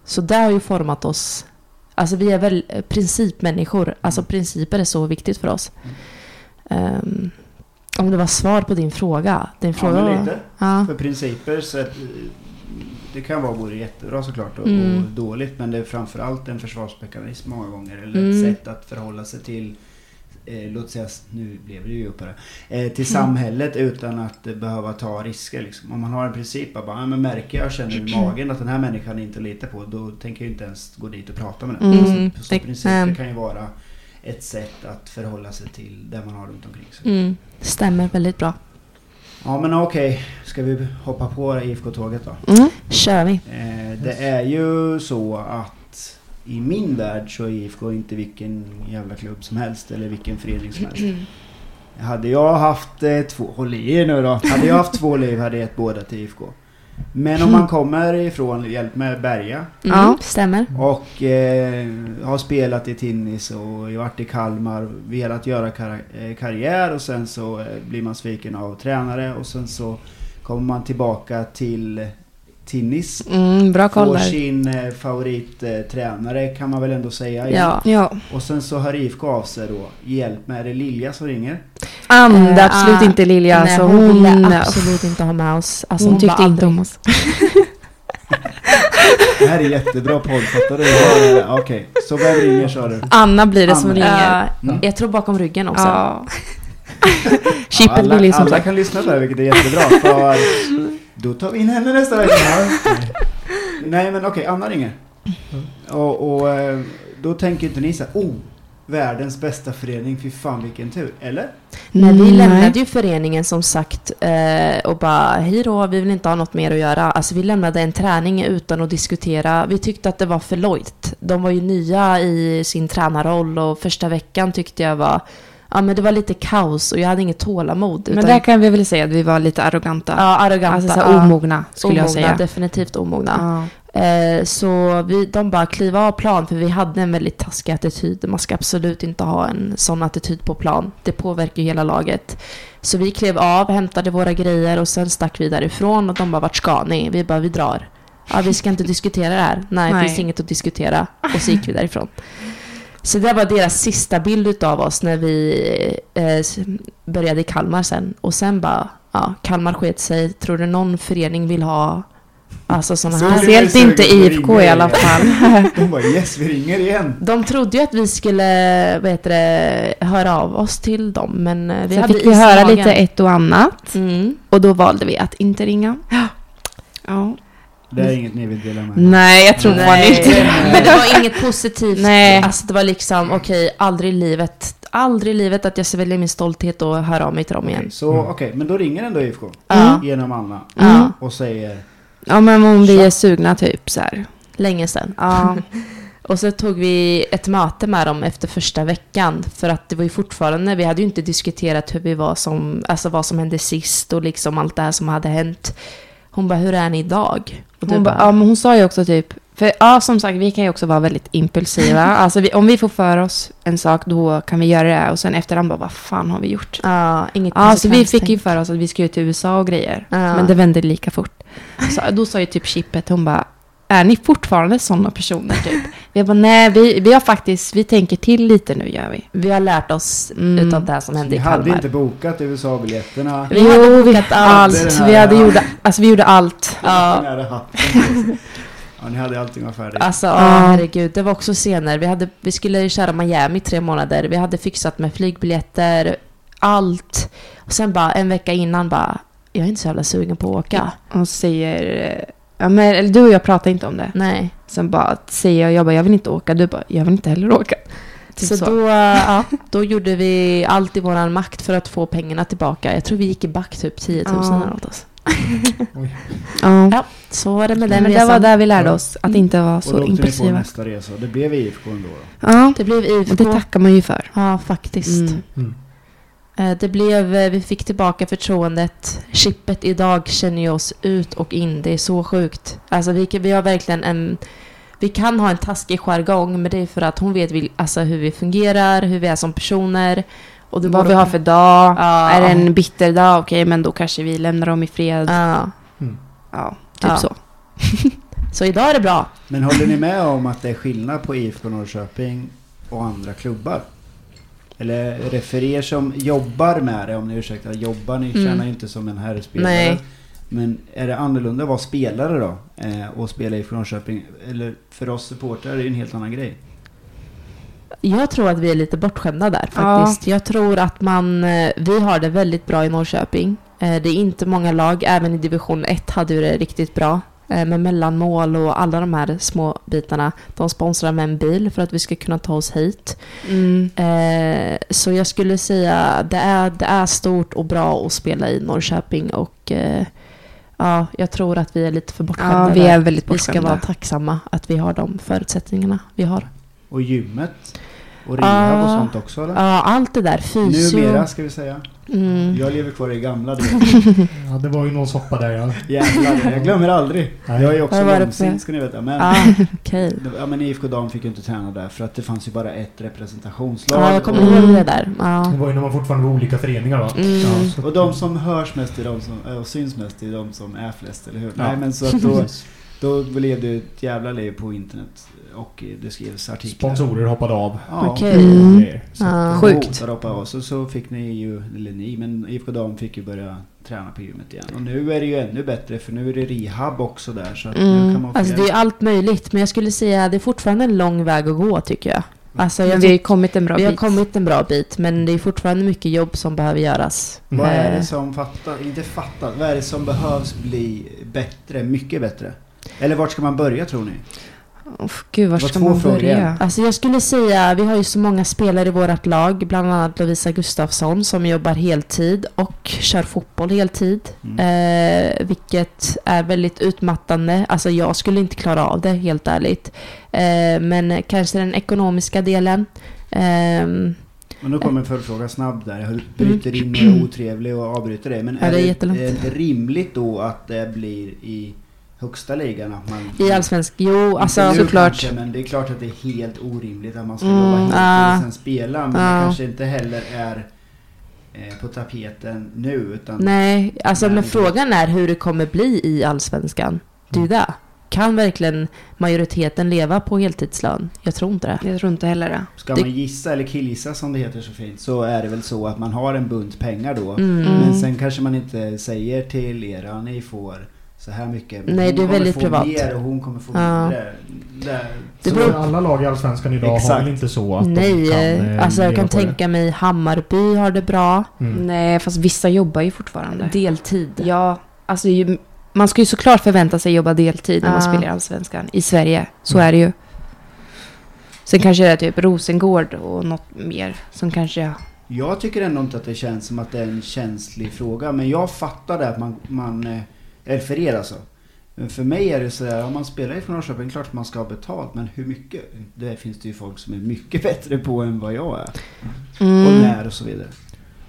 C: så det har ju format oss. Alltså vi är väl principmänniskor, alltså principer är så viktigt för oss. Ehm, om det var svar på din fråga. Din fråga
A: Ja, men lite.
C: Ja.
A: För principer så att, eh, det kan vara både jättebra såklart och,
C: Mm.
A: och dåligt. Men det är framförallt en försvarsmekanism många gånger. Eller
C: Mm.
A: ett sätt att förhålla sig till Eh, låt säga, nu blev det ju upp här. Eh, till samhället utan att eh, behöva ta risker. Liksom. Om man har en princip att bara, ja, men märker jag känner i magen att den här människan är inte att lita på. Då tänker jag inte ens gå dit och prata med den.
D: Mm,
A: så, så
D: det-
A: principer
C: mm.
A: kan ju vara ett sätt att förhålla sig till det man har runt omkring sig.
C: Mm, stämmer väldigt bra.
A: Ja men okej, ska vi hoppa på IFK-tåget då?
D: Mm.
C: kör vi.
A: Eh, det är ju så att i min värld så är IFK inte vilken jävla klubb som helst eller vilken förening som helst. *clears throat* Hade jag haft eh, två, håll i er nu då. Hade jag haft två liv hade jag gett båda till IFK. Men om man *clears throat* kommer ifrån Hjälp med Berga
C: Mm,
D: Ja.
C: Stämmer.
A: och eh, har spelat i Tinnis och varit i Kalmar, velat göra kar- eh, karriär och sen så eh, blir man sviken av tränare och sen så kommer man tillbaka till Tinnis.
D: Mm, bra koll
A: Får
D: där.
A: sin eh, favorittränare kan man väl ändå säga.
C: Ja.
D: Ja.
A: Och sen så hör IFK av sig då. Hjälp med, är det Lilja som ringer?
D: Anda,
C: Eh,
D: absolut
C: ah,
D: inte Lilja.
C: Nej,
D: så
C: hon,
D: hon,
C: ville absolut inte ha med oss. Alltså,
D: hon, tyckte
C: bara
D: inte om oss. *laughs*
A: Det här är jättebra podd, fattar du? Ja, ja, Okej, så vem ringer sa du?
D: Anna blir det som
A: Anna.
D: ringer.
C: Ja,
A: Mm.
C: jag tror bakom ryggen också.
D: Ja. *laughs*
A: Ja,
D: Chippet
A: alla,
D: vill ju som
A: alla kan lyssna där, vilket är jättebra. För *laughs* då tar vi in henne nästa vecka. *laughs* Nej men okej, Anna ringer. Och, och eh, då tänker inte ni så här, oh, världens bästa förening, fy fan vilken tur. Eller?
C: Nej, vi lämnade ju föreningen som sagt eh, och bara hej då, vi vill inte ha något mer att göra. Alltså vi lämnade en träning utan att diskutera. Vi tyckte att det var för lojt. De var ju nya i sin tränarroll och första veckan tyckte jag var Ja men det var lite kaos och jag hade inget tålamod.
D: Men där kan vi väl säga att vi var lite arroganta.
C: ja, arroganta.
D: alltså så
C: ja,
D: här, omogna skulle jag
C: omogna,
D: säga.
C: Definitivt omogna.
D: Ja.
C: Eh, så vi, de bara kliva av plan för vi hade en väldigt taskig attityd. Man ska absolut inte ha en sån attityd på plan. Det påverkar ju hela laget. Så vi klev av, hämtade våra grejer och sen stack vi därifrån och de bara vart ska ni? Vi bara vi drar. Ja, vi ska inte diskutera det här. Nej, det
D: Nej.
C: finns inget att diskutera. Och så gick vi därifrån. Så det var deras sista bild av oss när vi eh, började i Kalmar sen. Och sen bara, ja, Kalmar sket sig. Tror du någon förening vill ha alltså sådana
A: Så
C: här?
D: Speciellt inte IFK i alla fall. *laughs*
A: De bara yes, vi ringer igen.
C: De trodde ju att vi skulle vad heter det, höra av oss till dem, men eh, vi hade
D: fick vi höra lite ett och annat.
C: Mm.
D: Och då valde vi att inte ringa. *gasps* Ja.
A: Det är inget ni vill dela med
D: Nej, jag tror man
C: Nej,
D: inte.
C: men det var inget positivt.
D: Nej.
C: Alltså det var liksom, okej, aldrig i livet, aldrig i livet att jag sväljer min stolthet och hör av mig till dem igen.
A: Så okej, men då ringer ändå IFK.
C: Ja.
A: Genom Anna.
C: Ja,
A: Och säger
D: Ja, men om vi är sugna typ så här.
C: länge sedan.
D: Ja. *laughs*
C: Och så tog vi ett möte med dem efter första veckan. För att det var ju fortfarande, vi hade ju inte diskuterat hur vi var som, alltså vad som hände sist och liksom allt det här som hade hänt. Hon bara, hur är ni idag? Och
D: Hon, bara, ja, men hon sa ju också typ, för ja som sagt vi kan ju också vara väldigt impulsiva. *laughs* alltså vi, om vi får för oss en sak då kan vi göra det och sen efterhand bara vad fan har vi gjort?
C: Ja, inget
D: Ja, så vi fick ju för oss att vi skulle till USA och grejer.
C: Ja.
D: Men det vände lika fort. *laughs* Så då sa ju typ Chippet, hon bara, är ni fortfarande sådana personer typ? Vi bara, nej vi, vi har faktiskt, vi tänker till lite nu gör vi.
C: Vi har lärt oss
D: Mm.
C: utav det här som hände i
A: hade
C: Kalmar.
A: inte bokat USA-biljetterna.
C: Vi hade
D: jo, vi,
C: bokat
D: allt. Vi, hade gjorde, alltså, vi gjorde allt.
C: Ja.
A: Hade. Ja, ni hade allting var färdigt.
C: Alltså,
D: Ja.
C: herregud. Det var också scener. Vi, hade, vi skulle köra Miami i tre månader. Vi hade fixat med flygbiljetter, allt. Och sen bara en vecka innan bara, jag är inte så jävla sugen på att åka.
D: Och säger, ja men eller du och jag pratar inte om det.
C: Nej.
D: Sen bara säger jag, jag bara, jag vill inte åka. Du bara, jag vill inte heller åka. Typ
C: så,
D: så.
C: Då, ja, då gjorde vi allt i våran makt för att få pengarna tillbaka. Jag tror vi gick i back typ 10 000
D: Ja.
C: eller något. Alltså. *laughs*
D: Ja.
C: Ja, så var det med den
D: Men det
C: resan.
D: var där vi lärde oss att inte vara
A: och
D: så
A: då åkte ni på
D: impulsiva.
A: nästa resa. Det blev IFK ändå då.
D: Ja,
C: Det blev IFK.
D: och det tackar man ju för.
C: Ja, faktiskt.
D: Mm.
B: Mm.
C: Eh, Det blev, eh, vi fick tillbaka förtroendet. Chippet idag känner ju oss ut och in. Det är så sjukt. Alltså vi, vi har verkligen en... Vi kan ha en taskig jargong, men det är för att hon vet vi, alltså, hur vi fungerar, hur vi är som personer. Och
D: Vad vi har för dag.
C: Ja.
D: Är det en bitter dag, okej, men då kanske vi lämnar dem i fred.
C: Ja.
D: Ja, typ
C: Ja.
D: så. *laughs*
C: Så idag är det bra.
A: Men håller ni med om att det är skillnad på IFK Norrköping och andra klubbar? Eller är det för er som jobbar med det, om ni ursäktar, jobbar, ni
C: Mm.
A: tjänar ju inte som en herrspelare.
C: Nej.
A: Men är det annorlunda att vara spelare då? Eh, och spela i Norrköping? Eller för oss supportrar är det ju en helt annan grej.
C: Jag tror att vi är lite bortskämda där
D: Ja.
C: faktiskt. Jag tror att man, eh, vi har det väldigt bra i Norrköping. Eh, Det är inte många lag, även i division 1 hade vi det riktigt bra. Eh, Med mellanmål och alla de här små bitarna. De sponsrar med en bil för att vi ska kunna ta oss hit.
D: Mm.
C: Eh, Så jag skulle säga det är, det är stort och bra att spela i Norrköping och eh, ja, jag tror att vi är lite för bortskämda
D: Ja, vi är väldigt
C: Vi ska
D: bortskämda.
C: vara tacksamma att vi har de förutsättningarna vi har.
A: Och gymmet? Och rehab och sånt också eller?
C: Ja, allt det där. Fysio.
A: Numera ska vi säga.
C: Mm.
A: Jag lever kvar i gamla du. *laughs*
B: Ja, det var ju någon soppa där ja.
A: Jävlar, jag glömmer aldrig.
B: Nej.
A: Jag är också långsint ska ni veta. Men,
C: Ah, okej. *laughs*
A: ja, men IFK Dam fick ju inte träna där för att det fanns ju bara ett representationslag.
C: Ja, jag kommer ihåg det där. Ja.
B: Det var ju när man fortfarande var olika föreningar va?
C: Mm.
B: Ja,
A: och de som hörs mest är de som, äh, och syns mest är de som är flest, eller hur?
B: Ja.
A: Nej men så att då, *laughs* då blev det ett jävla liv på internet och det skrevs artiklar.
B: Sponsorer hoppade av.
A: Ja.
C: Okej.
B: och grejer. Så-
C: Ja.
D: Sjukt.
A: Och så, så fick ni ju, eller ni, men IFK Dam fick ju börja träna på gymmet igen. Och nu är det ju ännu bättre för nu är det rehab också där så att nu
C: Mm.
A: kan man
C: Alltså det är allt möjligt, men jag skulle säga att det är fortfarande en lång väg att gå tycker jag. Alltså jag
D: vi har kommit en bra
C: vi har
D: bit.
C: kommit en bra bit, men det är fortfarande mycket jobb som behöver göras.
A: Vad är det
C: Eh,
A: som fattas, inte fattas, vad är det som behövs bli bättre, mycket bättre? Eller vart ska man börja tror ni?
D: Oh, gud, var ska man börja?
C: Alltså jag skulle säga, vi har ju så många spelare i vårt lag, bland annat Lovisa Gustafsson som jobbar heltid och kör fotboll heltid.
A: Mm.
C: Eh, vilket är väldigt utmattande. Alltså jag skulle inte klara av det, helt ärligt. Eh, men kanske den ekonomiska delen. Ehm,
A: Men då kommer en följdfråga snabb där. Jag bryter in och är otrevlig och avbryter dig. Men
C: Ja,
A: är
C: det är
A: det, är det rimligt då att det blir i högsta ligan? Att man,
C: I allsvensk, jo alltså
D: såklart.
A: Kanske, men det är klart att det är helt orimligt att man ska
C: Mm,
A: jobba helt
C: ah.
A: och sen spela. Men
C: Ah.
A: det kanske inte heller är eh, på tapeten nu. Utan
C: Nej, alltså men frågan är hur det kommer bli i allsvenskan. Det är ju det. Kan verkligen majoriteten leva på heltidslön? Jag tror inte det.
D: Jag tror inte heller det.
A: Ska
C: Det-
A: man gissa, eller killgissa som det heter så fint, så är det väl så att man har en bunt pengar då.
C: Mm.
A: Men sen kanske man inte säger till er att ni får så här mycket.
C: Nej,
A: Hon
C: det är
A: kommer
C: väldigt
A: få
C: privat.
A: mer och hon kommer få
C: Ja.
A: mindre. Det,
C: Det
B: Så
C: beror-
B: alla lag i Allsvenskan idag har
A: Exakt.
B: väl inte så att de
C: Nej,
B: kan
C: eh, alltså jag kan
B: på det?
C: tänka mig Hammarby har det bra.
B: Mm.
D: Nej, fast vissa jobbar ju fortfarande.
C: Deltid.
D: Ja, alltså ju, man ska ju såklart förvänta sig jobba deltid när man
C: Ja.
D: spelar i Allsvenskan. I Sverige. Så
B: Mm.
D: är det ju. Sen kanske det är typ Rosengård och något mer som kanske...
A: Jag tycker ändå inte att det känns som att det är en känslig fråga. Men jag fattar det att man, man eh, eller för er alltså. Men för mig är det sådär, om man spelar ifrån Norrköping, klart att man ska ha betalt. Men hur mycket? Det finns det ju folk som är mycket *laughs* bättre på än vad jag är. Och
D: Mm.
A: när och så vidare.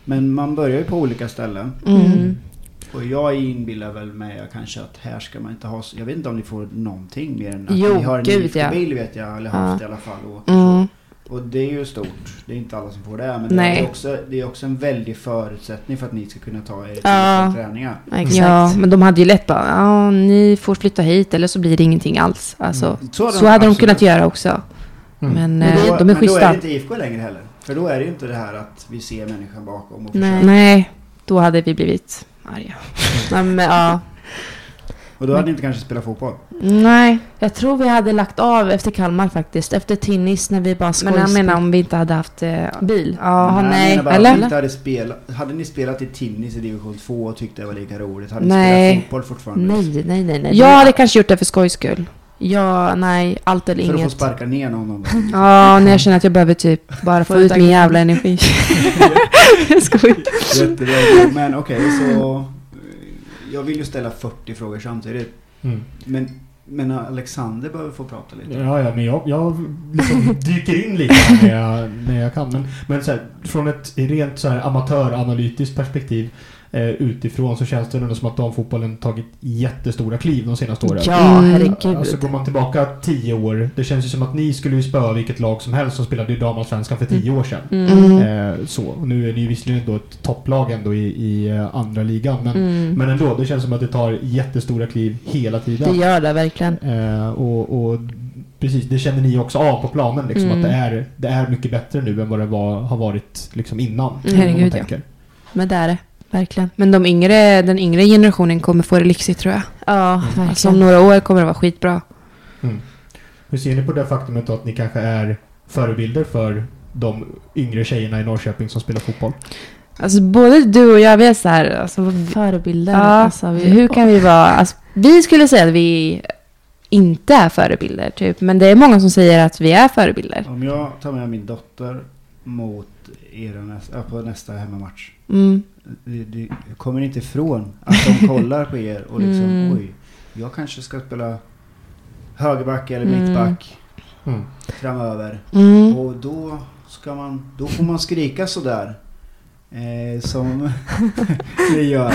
A: Men man börjar ju på olika ställen.
D: Mm.
A: Och jag inbillar väl mig kanske att här ska man inte ha så, Jag vet inte om ni får någonting mer än att
C: Jo,
A: ni har en
C: gud, ja.
A: bil vet jag, eller
C: Ja.
A: haft i alla fall. Och,
D: Mm.
A: Och det är ju stort. Det är inte alla som får det. Men det
D: Nej.
A: är, också, det är också en väldig förutsättning för att ni ska kunna ta er till
C: Ja.
A: träningar.
C: Exakt.
D: Ja, men de hade ju lätt bara, ja, ni får flytta hit eller så blir det ingenting alls. Alltså,
B: Mm.
A: Så hade
D: så hade de kunnat göra också.
B: Mm.
D: Men,
C: Men
D: eh,
C: det-
D: de är
A: Men då är
D: schyssta.
A: det inte IFK längre heller. För då är det ju inte det här att vi ser människan bakom och
C: Nej.
A: försöker.
D: Nej, då hade vi blivit arga. *laughs*
C: Ja, men, ja.
A: Och då hade ni inte kanske spelat fotboll.
D: Nej,
C: Jag tror vi hade lagt av efter Kalmar faktiskt. Efter Tinnis när vi bara
D: men
C: skojspelade.
D: jag menar om vi inte hade haft... Eh,
C: Bil?
D: Ja,
A: jag
C: nej.
A: menar bara
D: Eller?
A: ni inte hade, spelat, hade ni spelat i tennis i division 2 och tyckte det var lika roligt? Hade ni
D: Nej.
A: spelat fotboll fortfarande?
C: Nej, nej, nej. nej.
D: jag hade kanske gjort det för skojs skull.
C: Ja, nej. Allt eller
A: För att få
C: inget.
A: sparka ner någon.
D: Ja, när jag känner att jag behöver typ bara få ut min jävla energi. *laughs* *laughs* jag skojar.
A: Jättebra. Men okej, så... Jag vill ju ställa 40 frågor samtidigt.
B: Mm.
A: Men, men Alexander behöver få prata lite.
B: Ja, ja, men jag, jag liksom *laughs* dyker in lite när jag, när jag kan. Men, men så här, från ett rent så här amatöranalytiskt perspektiv eh, utifrån så känns det ändå som att damfotbollen tagit jättestora kliv de senaste åren.
C: Ja,
D: Mm.
C: herregud.
B: Alltså går man tillbaka tio år, det känns ju som att ni skulle ju spöa vilket lag som helst som spelade i damallsvenskan för tio år sedan.
C: Mm.
B: Eh, så. Och nu är ni ju visserligen då ett topplag ändå i, i eh, andra ligan. Men,
C: Mm.
B: men ändå, det känns som att det tar jättestora kliv hela
C: Det
B: tiden.
C: gör det verkligen.
B: Eh, och, och precis, det känner ni också av på planen. Liksom,
C: Mm.
B: Att det är, det är mycket bättre nu än vad det var, har varit liksom, innan.
C: Mm.
D: Herregud, ja.
C: Men det är det. Verkligen.
D: Men de yngre, den yngre generationen kommer få det lyxigt tror jag.
C: Ja,
B: Mm.
C: verkligen.
D: Alltså om några år kommer det vara skitbra.
B: Mm. Hur ser ni på det faktumet att ni kanske är förebilder för de yngre tjejerna i Norrköping som spelar fotboll?
D: Alltså både du och jag, vi är så här, alltså,
C: Förebilder.
D: Ja,
C: Alltså, vi,
D: hur kan vi vara, alltså, vi skulle säga att vi inte är förebilder typ, men det är många som säger att vi är förebilder.
A: Om jag tar med min dotter mot er nästa, på nästa hemmamatch.
D: Mm.
A: Det, det, jag kommer inte ifrån att de kollar på er och liksom
C: Mm.
A: oj, jag kanske ska spela högerback eller
C: Mm.
A: mittback
B: Mm.
A: framöver.
D: Mm.
A: Och då ska man, då får man skrika sådär. Eh, som *laughs* vi gör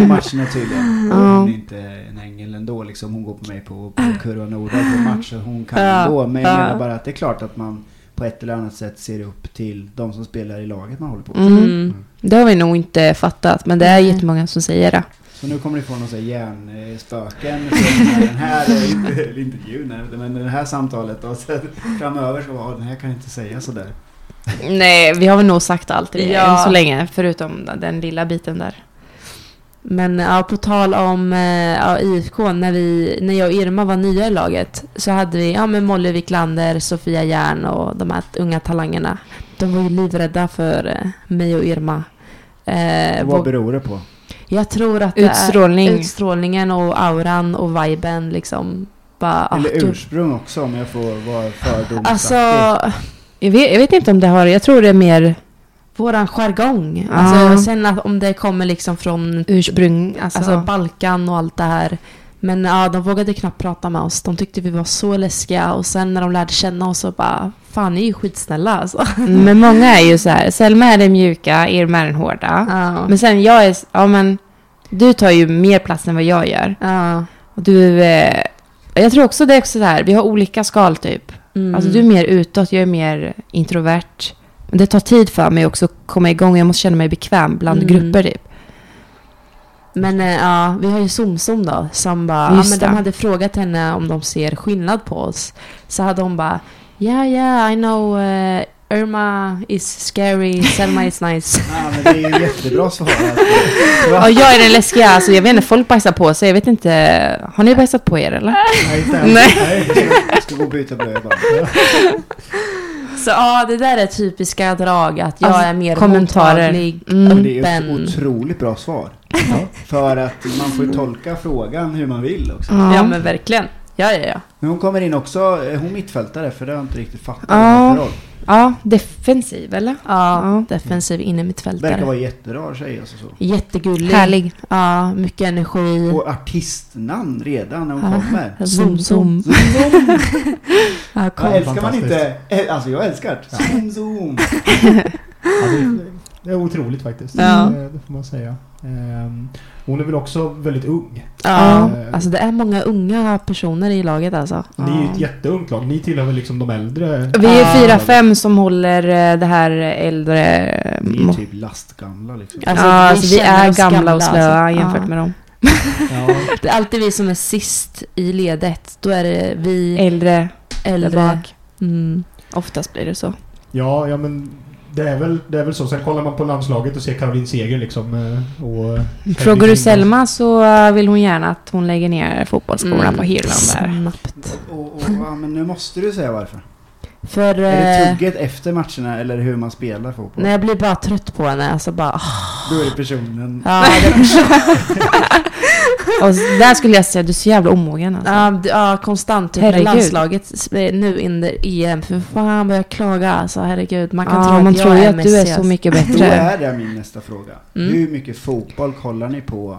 A: på matcherna tydligen.
D: Ja.
A: Hon är inte en ängel ändå liksom. Hon går på mig på, på Kurva Norda på matcher. Hon kan
D: Ja,
A: gå. Men jag
D: ja.
A: menar bara att det är klart att man på ett eller annat sätt ser upp till de som spelar i laget man håller på.
D: Mm. Det har vi nog inte fattat, men det är jättemånga som säger det.
A: Så nu kommer ni få några hjärnspöken. Så den här eh, *laughs* eller intervjun, men det här samtalet och sen framöver så var den här kan inte säga sådär.
D: Nej, vi har väl nog sagt allt
C: Ja.
D: än så länge, förutom den lilla biten där.
C: Men ja, på tal om eh, ja, IFK, när, vi, när jag och Irma var nya i laget så hade vi ja, men Molly Wiklander, Sofia Järn och de här unga talangerna. De var ju livrädda för eh, mig och Irma. Eh,
A: Vad beror det på?
C: jag tror att det
D: Utstrålning.
C: är utstrålningen och auran och viben liksom. Bara, ah,
A: Eller ursprung också om jag får vara fördomsaktig.
C: Alltså,
D: Jag vet, jag vet inte om det har, jag tror det är mer
C: våran jargong.
D: Ja.
C: Alltså, sen att om det kommer liksom från
D: ursprung, alltså,
C: Alltså Balkan och allt det här. Men ja, de vågade knappt prata med oss. De tyckte vi var så läskiga. Och sen när de lärde känna oss så bara, fan ni är ju skitsnälla alltså.
D: Men många är ju så här, Selma är den mjuka, Irma är den hårda.
C: Ja.
D: Men sen jag är, ja men, du tar ju mer plats än vad jag gör.
C: ja.
D: Och du, eh, jag tror också det är också så här, vi har olika skal typ.
C: Mm.
D: Alltså du är mer utåt, jag är mer introvert. Men det tar tid för mig också att komma igång, jag måste känna mig bekväm bland
C: Mm.
D: grupper typ.
C: Men eh, ja, vi har ju Somsom då. Som bara, ja, men de hade frågat henne om de ser skillnad på oss. Så hade hon bara, yeah yeah I know uh, Irma is scary, Selma is nice. *laughs*
A: Ja, men det är ju jättebra svar. *laughs*
D: Ja, jag är den läskiga, alltså jag vet inte, folk bajsar på sig, jag vet inte, har ni bajsat på er eller?
A: Nej, inte än.
D: Nej.
A: Nej. jag ska- Jag ska gå och byta blöja bara. *laughs*
C: Så ja, det där är typiska drag. Att jag
D: Alltså,
C: är mer
D: kommentarer.
C: mottaglig,
D: Mm.
A: Men det är ju
C: öppen.
A: ett otroligt bra svar. För att man får ju tolka frågan hur man vill också.
C: Ja men verkligen. Ja, ja, ja.
A: Men hon kommer in också, är hon mittfältare? För det har jag inte riktigt fattat.
D: Ja.
A: roll.
D: Ja, defensiv eller?
C: Ja,
D: Ja.
C: defensiv
A: Verkar
C: innermittfältare.
A: vara jätterar tjej alltså så.
C: Jättegullig.
D: Härlig.
C: Ja, mycket energi.
A: Och artistnamn redan när hon
C: Ja.
A: kommer. *laughs*
C: Zoom, zoom. *laughs* Ja, kom.
A: Ja, älskar man inte, alltså jag älskar det. Zoom zoom.
B: Ja, det, det är otroligt faktiskt.
D: Ja.
B: Det, det får man säga. Hon är väl också väldigt ung.
C: Ja,
B: Ja.
C: alltså det är många unga personer i laget alltså.
B: Ni är ju ett jätteungt lag. Ni tillhör väl liksom de äldre?
D: Vi är fyra, fem som håller eh, det här äldre...
A: Ni
D: må-
A: är typ lastgamla liksom.
C: Alltså,
D: ja,
C: vi
D: alltså, vi är gamla
C: gamla,
D: och slöa
C: alltså.
D: jämfört med dem.
B: Ja. *laughs*
C: Det är alltid vi som är sist i ledet. Då är det vi
D: Äldre
C: äldre.
D: bak.
C: Mm.
D: Oftast blir det så.
B: ja, ja men det är, väl, det är väl så. Sen kollar man på landslaget och ser Caroline Seger liksom. eh, Och
D: Frågar du Selma så eh, vill hon gärna att hon lägger ner fotbollsskorna
C: Mm.
D: på Hirland där.
C: Snabbt.
A: Och, och, ja, men nu måste du säga varför.
C: För
A: Är det
C: eh,
A: tugget efter matcherna eller hur man spelar fotboll?
C: när jag blir bara trött på henne, alltså bara... ah,
A: Då är det personen.
C: Ja, det, *laughs*
D: Och där skulle jag säga, du är så jävla omogen alltså.
C: ja, d- ja, konstant. Typ med
D: Herregud.
C: landslaget sp- nu under EM. För fan vad jag klagar alltså, herregud. Man kan
D: Ja,
C: tro
D: man
C: att
D: tror
C: jag
D: ju
C: är
D: att du är så mycket
A: Då
D: bättre.
A: är det min nästa fråga.
C: Mm.
A: Hur mycket fotboll kollar ni på?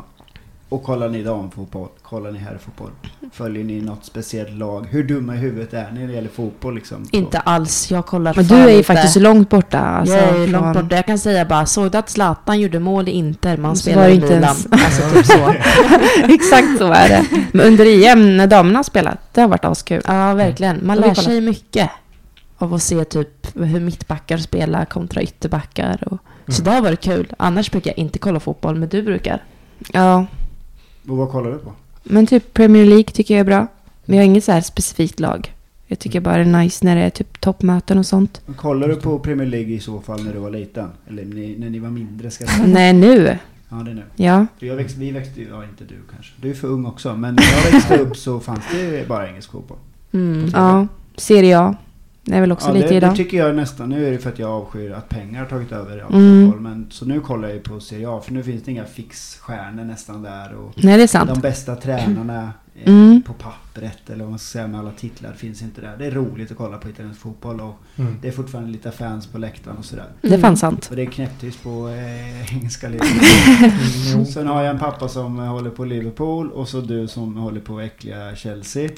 A: Och kollar ni damfotboll? Kollar ni herrfotboll? Följer ni något speciellt lag? Hur dumma i huvudet är ni när det gäller fotboll liksom?
C: Inte alls, jag kollar
D: Men du är ju faktiskt långt borta. Alltså,
C: jag är långt
D: från-
C: borta. Jag kan säga bara, såg du att Zlatan gjorde mål i Inter? Man
D: det
C: i
D: inte
C: Milan.
D: ens-
C: Alltså typ så. *laughs*
D: Exakt så är det. Men under EM, när damerna har spelat, det har varit askul.
C: Ja, verkligen. Man lär sig mycket av att se typ hur mittbackar spelar kontra ytterbackar. Och... Så det har varit kul. Annars brukar jag inte kolla fotboll, men du brukar.
D: Ja,
A: Och vad kollar du på?
D: men typ Premier League tycker jag är bra. Vi har inget så här specifikt lag. Jag tycker bara det är nice när det är typ toppmöten och sånt.
A: Men Kollar du på Premier League i så fall när du var liten? Eller ni, när ni var mindre ska jag säga?
D: Nej, nu.
A: Ja, det är nu.
D: Ja.
A: För jag växte, vi växte ju, ja inte du kanske. Du är för ung också. Men när jag växte upp så fanns det bara engelsk fotboll.
C: Mm.
D: Ja, Serie A. Det är väl också
A: ja,
D: lite
A: det,
D: idag.
A: det tycker jag nästan. Nu är det för att jag avskyr att pengar har tagit över all
D: Mm.
A: Men, så nu kollar jag ju på Serie A. För nu finns det inga fixstjärnor nästan där. Och
D: Nej, det är sant.
A: de bästa tränarna
D: Mm.
A: på pappret eller vad man ska säga med alla titlar finns inte där. Det är roligt att kolla på italiensk fotboll och
B: Mm.
A: det är fortfarande lite fans på läktaren och sådär.
D: Det är fan sant.
A: Och det är knäpptyst på eh, *laughs* engelska ligan.
B: Jo. *laughs* *laughs*
A: Sen har jag en pappa som håller på Liverpool och så du som håller på äckliga Chelsea.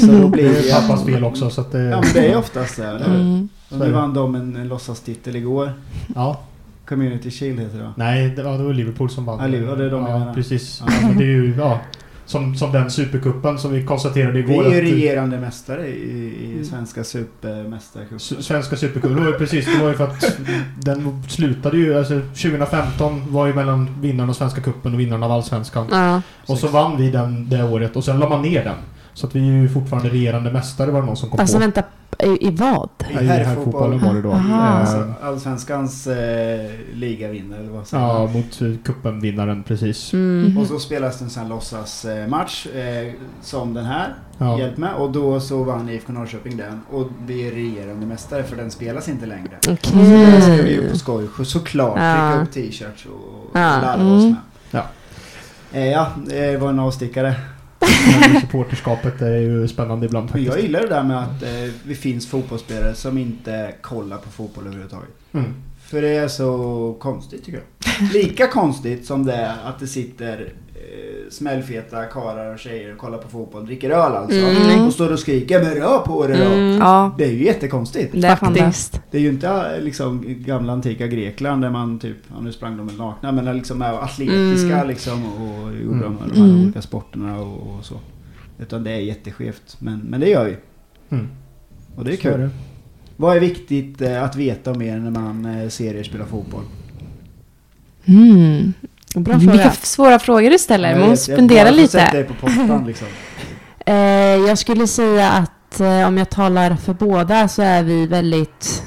A: Så då blir
B: Det är pappas fel också så att det...
A: Ja men det är oftast det, hur?
D: Mm.
A: Och nu vann de en, en låtsastitel igår.
B: Ja.
A: Community Shield heter det
B: Nej, det, ja, det var Liverpool som vann.
A: Ja, Liverpool, det är de jag
B: ja,
A: menar.
B: precis.
A: Ja.
B: Det är ju, ja, som, som den supercupen som vi konstaterade
A: Vi
B: igår.
A: är ju
B: att-
A: regerande mästare i, i svenska supermästarcupen.
B: Svenska Supercupen, det precis, det var ju för att den slutade ju, alltså 2015 var ju mellan vinnaren av Svenska Cupen och vinnaren av Allsvenskan.
C: Ja.
B: Och så vann vi den det året och sen la man ner den. Så att vi är ju fortfarande regerande mästare var det någon som kom
C: Alltså
B: på.
C: vänta, i, i vad?
A: I
B: herrfotbollen var det då.
C: Aha.
B: Eh,
A: Alltså, Allsvenskans eh, ligavinnare eller vad säger
B: Ja,
A: man?
B: mot eh, cupenvinnaren precis.
C: Mm.
A: Och så spelas det en sån här låtsasmatch eh, som den här.
B: Ja.
A: Hjälp med. Och då så vann IFK Norrköping den. Och vi är regerande mästare för den spelas inte längre. Så det ska vi ju på skoj så- såklart
C: Ja.
A: trycka upp t-shirts och
C: Ja.
A: larva oss
D: Mm.
A: med.
B: Ja.
A: Eh, ja, det var en avstickare.
B: Men supporterskapet är ju spännande ibland faktiskt.
A: jag gillar det där med att eh, det finns fotbollsspelare som inte kollar på fotboll överhuvudtaget.
B: Mm.
A: För det är så konstigt tycker jag. Lika konstigt som det är att det sitter smällfeta karlar och tjejer och kollar på fotboll, dricker öl alltså.
C: Mm.
A: Och står och skriker 'Men rör på då!'
C: Mm.
D: Ja,
A: Det är ju jättekonstigt.
D: det är det.
C: Faktiskt.
A: Det är ju inte eh, liksom gamla antika Grekland där man typ, ja nu sprang de väl nakna, men liksom är atletiska
C: Mm.
A: liksom och gjorde
B: Mm.
A: de, de här
D: Mm.
A: olika sporterna och, och så. Utan det är jätteskevt. Men, men det gör vi.
B: Mm.
A: Och det är kul.
B: det.
A: Vad är viktigt eh, att veta om er när man eh, ser er spela fotboll?
C: Bra
D: Vilka
C: fråga.
D: f- svåra frågor du ställer.
A: Jag
D: Man måste
A: Sätta
D: lite.
A: er på pottan liksom. *laughs*
C: Eh, jag skulle säga att eh, om jag talar för båda så är vi väldigt...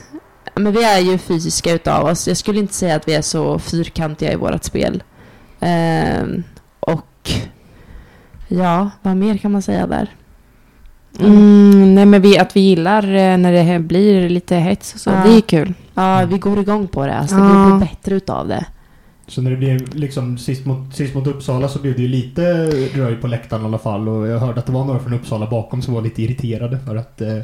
C: Men vi är ju fysiska utav oss. Jag skulle inte säga att vi är så fyrkantiga i vårt spel. Eh, och ja, vad mer kan man säga där?
D: Mm, nej men vi, att vi gillar eh, när det blir lite hets och så.
C: Ja.
D: Det är kul.
C: Ja, vi går igång på det. Alltså,
D: Ja.
C: Vi blir bättre utav det.
B: Så när det blev liksom sist mot, sist mot Uppsala så blev det ju lite röj på läktaren i alla fall och jag hörde att det var några från Uppsala bakom som var lite irriterade för att eh,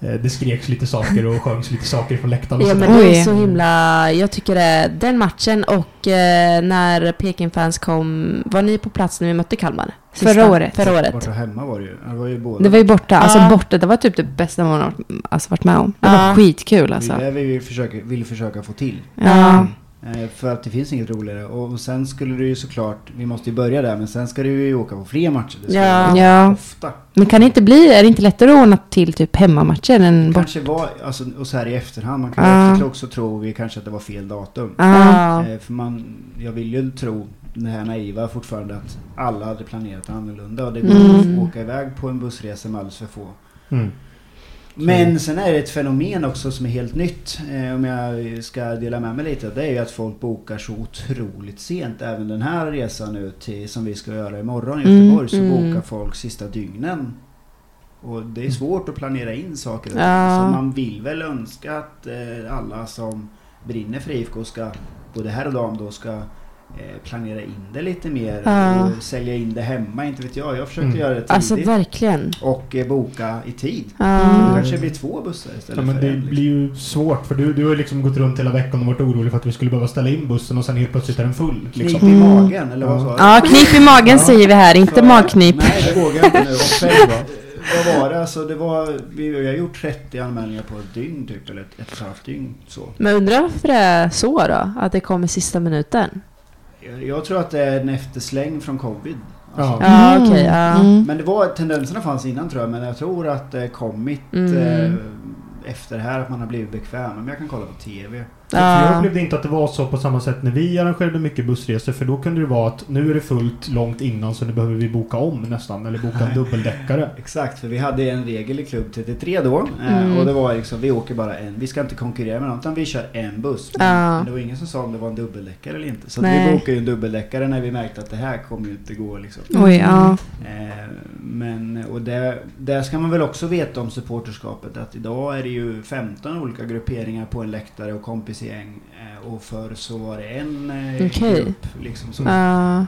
B: eh, det skreks lite saker och sjöngs lite saker från läktaren. och
C: Ja, men det är så himla... Jag tycker det, den matchen och eh, när Peking-fans kom... Var ni på plats när vi mötte Kalmar?
D: Förra året.
C: Förra året.
A: Borta hemma var det ju. Det var ju båda.
D: Det var ju borta. Alltså
C: Ja.
D: borta. Det var typ det bästa man har alltså, varit med om. Det
C: Ja.
D: var skitkul
A: Det
D: alltså.
A: är det vi vill försöka, vill försöka få till.
D: Ja.
A: Eh, För att det finns inget roligare. Och sen skulle du ju såklart, vi måste ju börja där, men sen ska du ju åka på fler matcher. Det ska
C: Ja.
A: du
D: Ja.
A: Ofta.
D: Men kan det inte bli, är det inte lättare att ordna till typ hemmamatcher än bort?
A: Kanske var, alltså, och så här i efterhand, man kan vara efterklok så tror vi kanske att det var fel datum.
D: Ja.
A: Eh, För man, jag vill ju tro, det här naiva fortfarande, att alla hade planerat annorlunda. Och det går
D: Mm.
A: att åka iväg på en bussresa med alldeles för få.
B: Mm.
A: Men sen är det ett fenomen också som är helt nytt, eh, om jag ska dela med mig lite. Det är ju att folk bokar så otroligt sent. Även den här resan nu till, som vi ska göra imorgon i
D: Mm,
A: Göteborg, så
C: mm.
A: bokar folk sista dygnen. Och det är svårt att planera in saker och ting.
C: Ja.
A: Så man vill väl önska att eh, alla som brinner för IFK ska, både här och dam då, ska planera in det lite mer.
C: Ja.
A: Och sälja in det hemma, inte vet jag. Jag försökte
B: Mm.
A: göra det tidigt.
C: Alltså verkligen.
A: och eh, boka i tid.
C: Ja.
A: Det
B: Mm.
A: kanske blir två bussar istället
B: Ja, men
A: för
B: det
A: en. Liksom.
B: blir ju svårt för du, du har liksom gått runt hela veckan och varit orolig för att vi skulle behöva ställa in bussen och sen helt plötsligt är den full.
A: Knip
B: Liksom.
A: i
D: Mm.
A: magen, eller vad sa du?
D: Ja, knip i magen
B: Ja.
D: säger vi här, inte
A: För-
D: magknip.
A: Nej, det vågar jag inte nu. *laughs* Och själv, vad var det? Alltså, det var, vi, vi har gjort 30 anmälningar på ett dygn typ, eller ett, ett och ett halvt dygn. Så.
C: Men undrar varför det är så då? Att det kommer sista minuten?
A: Jag, tror att det är en eftersläng från covid. Alltså.
B: Ja.
C: Ja,
D: Mm.
C: okej. ja.
D: Mm.
A: Men det var, tendenserna fanns innan tror jag, men jag tror att det kommit
C: Mm.
A: eh, efter det här att man har blivit bekväm. Men jag kan kolla på TV.
B: För jag
C: Ja.
B: upplevde inte att det var så på samma sätt när vi arrangerade mycket bussresor för då kunde det vara att nu är det fullt långt innan så nu behöver vi boka om nästan eller boka en dubbeldäckare. *laughs*
A: Exakt, för vi hade en regel i klubb 33 då. eh,
C: Mm.
A: Och det var liksom, vi åker bara en. Vi ska inte konkurrera med någon, utan vi kör en buss.
C: Ja.
A: Men det var ingen som sa om det var en dubbeldäckare eller inte. Så vi bokade ju en dubbeldäckare när vi märkte att det här kommer ju inte gå liksom.
D: Oj, ja.
A: Eh, men, och det, där ska man väl också veta om supporterskapet att idag är det ju 15 olika grupperingar på en läktare och kompisgäng. Eh, och förr så var det en eh,
C: Okej.
A: grupp. Liksom, som. Eh,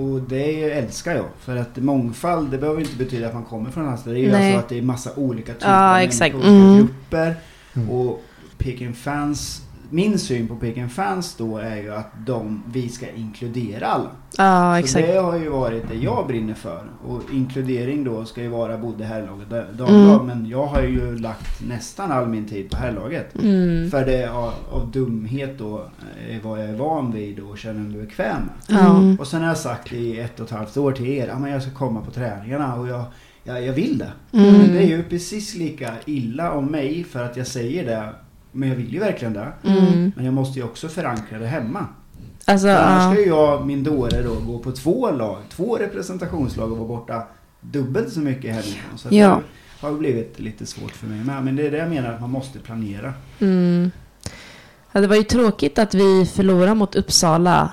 A: Och det älskar jag. För att mångfald, det behöver inte betyda att man kommer från annanstans. Det är ju
D: Nej.
A: alltså att det är massa olika typer
D: Ja,
A: av olika
D: Mm.
A: grupper.
B: Mm.
A: Och Peking fans min syn på Peking Fans då är ju att de, vi ska inkludera alla.
C: Ja,
A: Så
C: exakt.
A: det har ju varit det jag brinner för. Och inkludering då ska ju vara både herrlag och da- damlag.
C: Mm.
A: Men jag har ju lagt nästan all min tid på herrlaget.
C: Mm.
A: För det av, av dumhet då är vad jag är van vid och känner mig bekväm med.
D: Mm.
A: Och sen har jag sagt i ett och ett halvt år till er, att jag ska komma på träningarna och jag, jag, jag vill det.
D: Mm.
A: Det är ju precis lika illa om mig för att jag säger det. Men jag vill ju verkligen det.
C: Mm.
A: Men jag måste ju också förankra det hemma.
C: Alltså,
A: För annars ska ju jag, min dåre då, gå på två lag, två representationslag och vara borta dubbelt så mycket hemifrån. Så
D: Ja.
A: det har blivit lite svårt för mig med. Men det är det jag menar, att man måste planera.
C: Mm. Ja, det var ju tråkigt att vi förlorade mot Uppsala.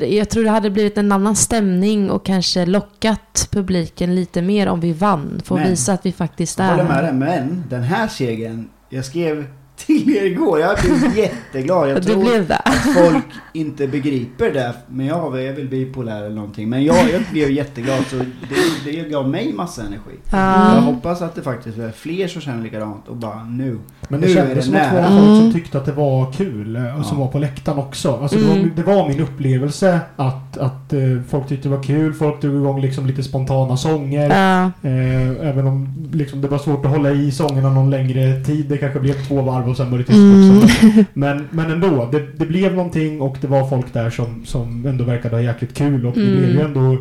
C: Jag tror det hade blivit en annan stämning och kanske lockat publiken lite mer om vi vann. För att
A: Men-
C: visa att vi faktiskt
A: Jag
C: är
A: håller med dig, men den här segern, jag skrev till er igår, jag blev *laughs* jätteglad. Jag tror att *laughs* folk inte begriper det, men jag är väl bipolär eller någonting. Men jag, jag blev jätteglad, så det, det gav mig massa energi.
C: Ja.
A: Jag hoppas att det faktiskt är fler som känner likadant och bara nu.
B: Men det
A: Nu är det
B: kändes som att det var folk som
C: Mm.
B: tyckte att det var kul eh, och som
A: Ja.
B: var på läktaren också. Alltså det, var,
C: Mm.
B: det var min upplevelse att, att eh, folk tyckte det var kul. Folk drog igång liksom lite spontana sånger.
C: Ja.
B: Eh, även om liksom, det var svårt att hålla i sångerna någon längre tid. Det kanske blev två varv och sen var det tyst
C: Mm.
B: också. *laughs* Men, men ändå, det, det blev någonting och det var folk där som, som ändå verkade ha jäkligt kul. Och
C: Mm.
B: blev ju ändå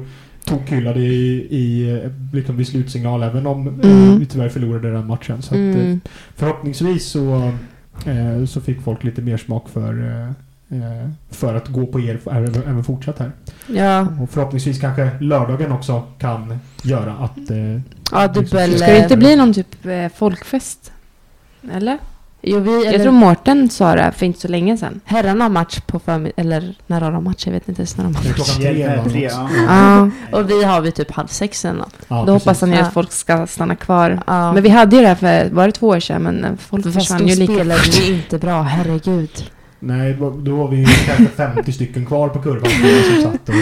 B: tokhyllade i, i eh, liksom vid slutsignal även om
C: Mm.
B: eh, vi tyvärr förlorade den matchen. Så att, eh,
C: Mm.
B: Förhoppningsvis så, eh, så fick folk lite mer smak för, eh, eh, för att gå på er även, även fortsatt här.
C: Ja.
B: Och förhoppningsvis kanske lördagen också kan göra att... Eh,
C: Ja, dubbel...
D: Ska det inte bli någon typ eh, folkfest? Eller?
C: Jo, vi,
D: Jag
C: eller,
D: tror Mårten sa det för inte så länge sedan.
C: herrarna har match på förmiddagen. Eller när har de match? Jag vet inte ens när de har
B: det
C: match.
B: klockan tre.
A: Ja.
D: Ja,
C: Och vi har vi typ halv sex eller något.
B: Ja,
D: då
B: precis.
D: hoppas han ju att folk ska stanna kvar.
C: Ja.
D: Men vi hade ju det här för, var det två år sedan? Men eh, folk
C: Fast
D: försvann ju lika
C: spelade
D: fort.
C: vi inte bra, herregud.
B: Nej, då var vi kanske 50 stycken kvar på kurvan som satt och...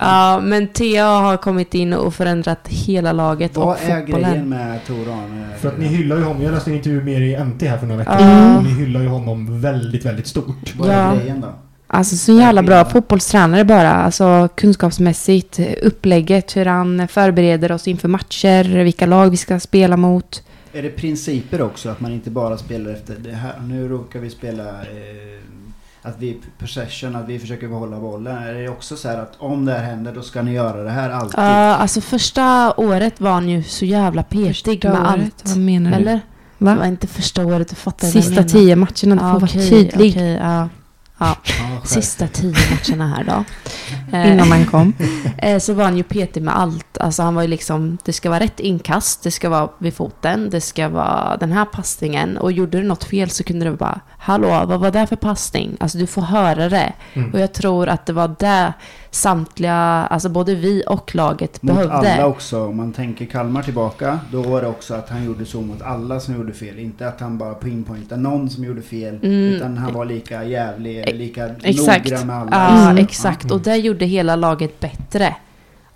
C: Ja, men Thea har kommit in och förändrat hela laget
A: Vad
C: och
A: är
C: fotbollen.
A: grejen med Tor Arne?
B: För att ni hyllar ju honom. Jag läste en intervju med er i NT här för några veckor
C: Ja.
B: sedan. Och ni hyllar ju honom väldigt, väldigt stort.
A: Vad är
C: Ja.
A: grejen då?
D: Alltså så jävla bra fotbollstränare bara. Alltså kunskapsmässigt, upplägget, hur han förbereder oss inför matcher, vilka lag vi ska spela mot.
A: Är det principer också? Att man inte bara spelar efter det här. Nu råkar vi spela eh, att vi possession, att vi försöker behålla bollen. Är det också så här att om det här händer då ska ni göra det här alltid?
C: Ja, alltså första året var han ju så jävla petig
D: Första
C: med
D: året,
C: allt.
D: Vad menar du?
C: Eller? Det var
D: Va?
C: inte första året, du fattar
D: Sista tio matcherna, du får
C: Ja,
D: vara tydlig.
C: okej, ja. Ja, sista tio matcherna här då. Eh, *laughs*
D: Innan man kom.
C: Eh, så var han ju petig med allt. Alltså han var ju liksom, det ska vara rätt inkast, det ska vara vid foten, det ska vara den här passningen. Och gjorde du något fel så kunde du bara, hallå, vad var det för passning? Alltså du får höra det.
B: Mm.
C: Och jag tror att det var det samtliga, alltså både vi och laget
A: Mot
C: behövde.
A: alla också. Om man tänker Kalmar tillbaka. Då var det också att han gjorde så mot alla som gjorde fel. Inte att han bara pinpointade någon som gjorde fel.
C: Mm.
A: Utan han var lika jävlig, lika
D: Exakt.
A: noggrann med alla.
C: Ja,
D: Mm.
C: exakt. Och det gjorde hela laget bättre.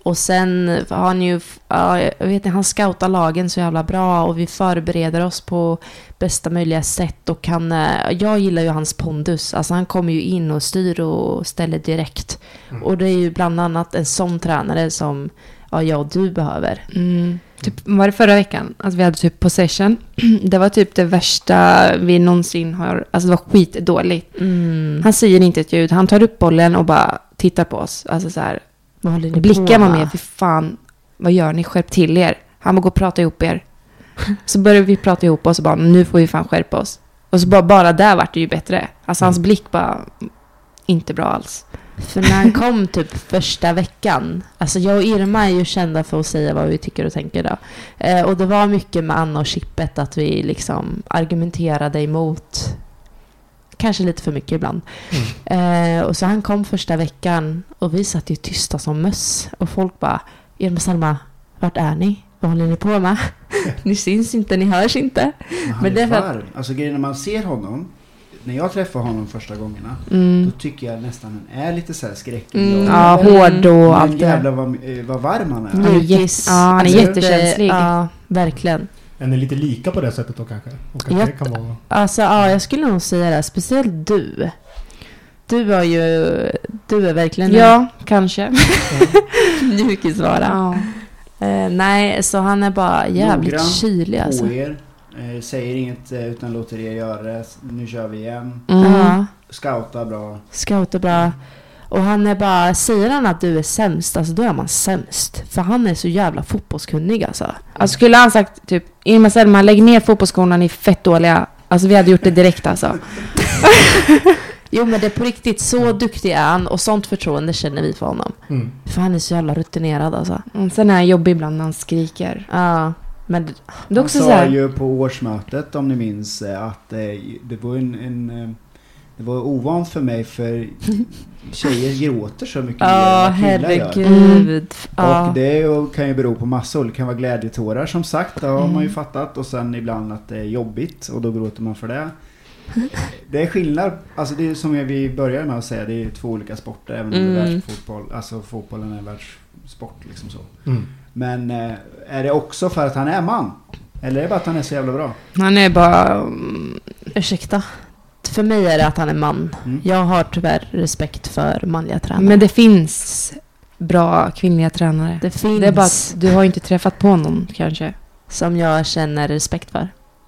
C: Och sen har han ju, ja, jag vet inte, han scoutar lagen så jävla bra och vi förbereder oss på bästa möjliga sätt och han, eh, jag gillar ju hans pondus. Alltså han kommer ju in och styr och ställer direkt.
B: Mm.
C: Och det är ju bland annat en sån tränare som ja, jag och du behöver.
D: Mm. Typ, var det förra veckan? Alltså vi hade typ possession. *clears throat* Det var typ det värsta vi någonsin har... Alltså det var skitdåligt.
C: Mm.
D: Han säger inte ett ljud. Han tar upp bollen och bara tittar på oss. Alltså så här.
C: Vad håller ni
D: Blickar
C: på
D: man med. Fy fan. Vad gör ni? Skärp till er. Han bara gå och prata ihop er. *laughs* Så började vi prata ihop oss och bara nu får vi fan skärpa oss. Och så bara, bara där vart det ju bättre. Alltså hans blick bara... Inte bra alls.
C: För när han kom typ första veckan, alltså jag och Irma är ju kända för att säga vad vi tycker och tänker då. Eh, och det var mycket med Anna och Chippet att vi liksom argumenterade emot, kanske lite för mycket ibland. Eh, och så han kom första veckan och vi satt ju tysta som möss. Och folk bara, Irma Salma, vart är ni? Vad håller ni på med? *laughs* ni syns inte, ni hörs inte.
A: Men han
C: Men
A: är
C: det är för att-
A: varm. Alltså grejen när man ser honom. När jag träffar honom första gångerna.
D: Mm.
A: Då tycker jag nästan han är lite så här skräck.
C: Mm.
D: Ja, hård och allt det.
A: jävlar vad, eh, vad varm han är.
D: Han är,
C: Mjukis.
D: ja, han är
A: Alltså,
D: jättekänslig.
C: Ja, verkligen.
B: Är ni lite lika på det sättet då kanske? Och att
C: Ja.
B: det kan vara...
C: Alltså ja, jag skulle nog säga det. Speciellt du. Du har ju... Du är verkligen
D: Ja, kanske. *laughs*
C: en mjukisvara.
D: Ja.
C: Eh, nej, så han är bara jävligt
A: Noggrann
C: kylig alltså.
A: Er. Eh, säger inget eh, utan låter er göra det. Nu kör vi igen.
D: Mm.
C: Ja,
A: Scouta bra.
C: scout är bra. Och han är bara, säger han att du är sämst, alltså då är man sämst. För han är så jävla fotbollskunnig alltså.
D: Alltså skulle han sagt typ Irma Sellman, lägg ner fotbollsskorna, ni är fett dåliga. Alltså vi hade gjort det direkt alltså. *laughs*
C: Jo men det är på riktigt, så duktig är han och sånt förtroende känner vi för honom.
B: Mm.
C: För han är så jävla rutinerad alltså.
D: Mm, sen är han jobbig ibland när han skriker.
C: Ja, men det-
D: Det är
A: Han
D: också
A: sa
D: så här,
A: ju på årsmötet om ni minns eh, att eh, det var en, en eh, det var ovant för mig för *laughs* tjejer gråter så mycket
C: ja
A: mer än vad killar gör.
C: herregud. Ja.
A: Och det kan ju bero på massa Det kan vara glädjetårar som sagt, det har man ju
C: Mm.
A: fattat. Och sen ibland att det är jobbigt och då gråter man för det. Det är skillnad, alltså det är som vi började med att säga, det är två olika sporter även om det är
C: Mm.
A: världsfotboll. Alltså fotbollen är världssport liksom så.
B: Mm.
A: Men eh, är det också för att han är man? Eller är det bara att han är så jävla bra?
D: han är bara... mm,
C: Ursäkta. För mig är det att han är man.
A: Mm.
C: Jag har tyvärr respekt för manliga tränare.
D: Men det finns bra kvinnliga tränare.
C: det finns
D: Det är bara att du har inte träffat på någon kanske.
C: som jag känner respekt för.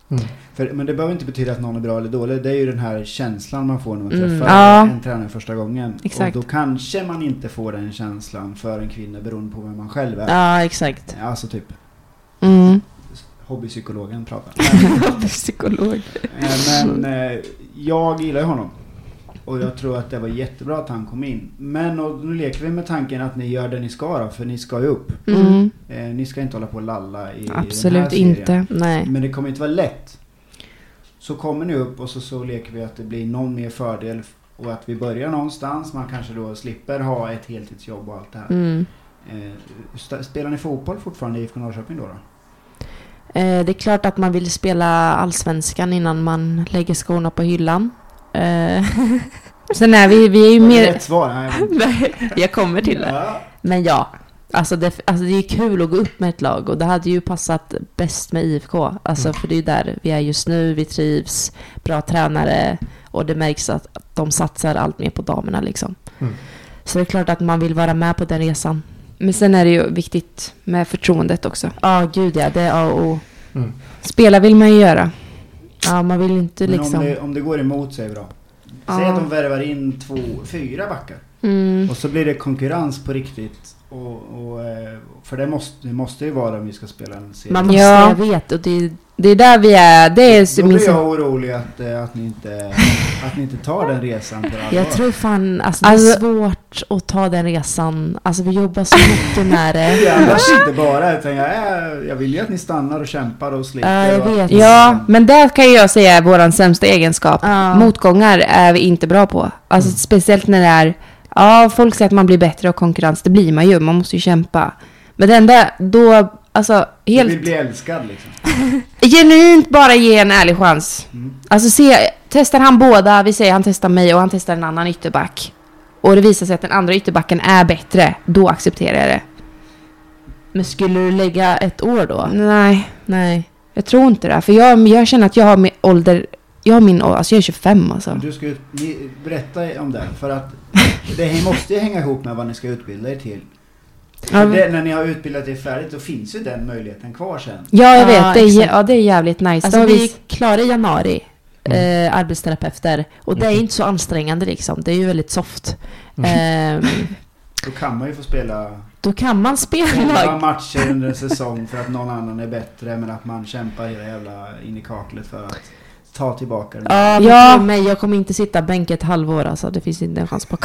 B: Mm.
A: För, men det behöver inte betyda att någon är bra eller dålig. Det är ju den här känslan man får när man
C: Mm.
A: träffar
D: Ja.
A: en tränare första gången.
D: Exakt.
A: Och då kanske man inte får den känslan för en kvinna beroende på vem man själv är.
C: Ja, exakt.
A: Alltså typ
D: Mm.
A: hobbypsykologen pratar. *laughs*
D: Psykolog.
A: Eh, Men eh, jag gillar ju honom. Och jag tror att det var jättebra att han kom in. Men och nu leker vi med tanken att ni gör det ni ska då, för ni ska ju upp.
D: Mm.
A: Eh, ni ska inte hålla på och lalla i den här
D: Absolut
A: serien.
D: inte.
C: Nej.
A: Men det kommer inte vara lätt. Så kommer ni upp och så, så leker vi att det blir någon mer fördel och att vi börjar någonstans. Man kanske då slipper ha ett heltidsjobb och allt det här.
C: Mm.
A: Eh, spelar ni fotboll fortfarande i IFK Norrköping då? då?
C: Eh, det är klart att man vill spela allsvenskan innan man lägger skorna på hyllan. Eh, *laughs*
D: Sen är vi, vi är ju mer...
A: Rätt svar? Nej, jag
C: kommer till det. Men ja, alltså det, alltså det är kul att gå upp med ett lag och det hade ju passat bäst med IFK. Alltså för det är ju där vi är just nu, vi trivs, bra tränare och det märks att de satsar allt mer på damerna liksom.
B: Mm.
C: Så det är klart att man vill vara med på den resan.
D: Men sen är det ju viktigt med förtroendet också.
C: Ja, gud ja, det är A och O.
B: Mm.
D: Spela vill man ju göra.
C: Ja, man vill inte
A: Men
C: liksom...
A: om, det, om det går emot sig bra. Säg
D: Ja.
A: att de värvar in två, fyra backar.
C: Mm.
A: Och så blir det konkurrens på riktigt. Och, och, eh, för det måste, det måste ju vara om vi ska spela en serie.
C: Man måste,
D: Ja.
C: jag vet, och det är
D: Det är där vi är. Det är
A: Då blir jag orolig att, eh, att, ni inte, att ni inte tar den resan på allvar.
C: Jag tror fan, alltså det är
D: Alltså-
C: svårt att ta den resan. Alltså vi jobbar så mycket med
A: Det *laughs* annars inte bara, utan jag, är, jag vill ju att ni stannar och kämpar och sliter.
C: Ja, jag
A: och-
C: vet.
D: Ja, men där kan jag säga är vår sämsta egenskap.
C: Ja.
D: Motgångar är vi inte bra på. Alltså
B: Mm.
D: speciellt när det är... Ja, folk säger att man blir bättre och konkurrens, det blir man ju. Man måste ju kämpa. Men det enda, då... Alltså,
A: Jag vill
D: helt
A: bli älskad liksom. *laughs*
D: genuint bara ge en ärlig chans.
A: Mm.
D: Alltså se, testar han båda, vi säger han testar mig och han testar en annan ytterback. Och det visar sig att den andra ytterbacken är bättre, då accepterar jag det.
C: Men skulle du lägga ett år då?
D: Nej,
C: Nej.
D: jag tror inte det. För jag, jag känner att jag har min ålder, jag har min ålder, alltså jag är 25 alltså.
A: Du ska ut- ni, berätta om det. För att det måste ju hänga ihop med vad ni ska utbilda er till.
D: Ja,
A: det, när ni har utbildat er färdigt då finns ju den möjligheten kvar sen.
D: Ja, jag
C: Ja,
D: vet. Det är, ja, det är jävligt nice.
C: Alltså vi är klara i januari.
B: Mm.
C: Eh, arbetsterapeuter. Och det är
B: Mhm.
C: inte så ansträngande liksom. Det är ju väldigt soft.
B: Mm.
C: Ehm,
A: Då kan man ju få spela
C: då kan man spela
A: elva matcher under en säsong för att någon annan är bättre. Men att man kämpar hela jävla in i kaklet för att ta tillbaka den.
C: Ja, men
D: Ja.
C: tro mig, jag kommer inte sitta bänk ett halvår alltså. Det finns inte en chans på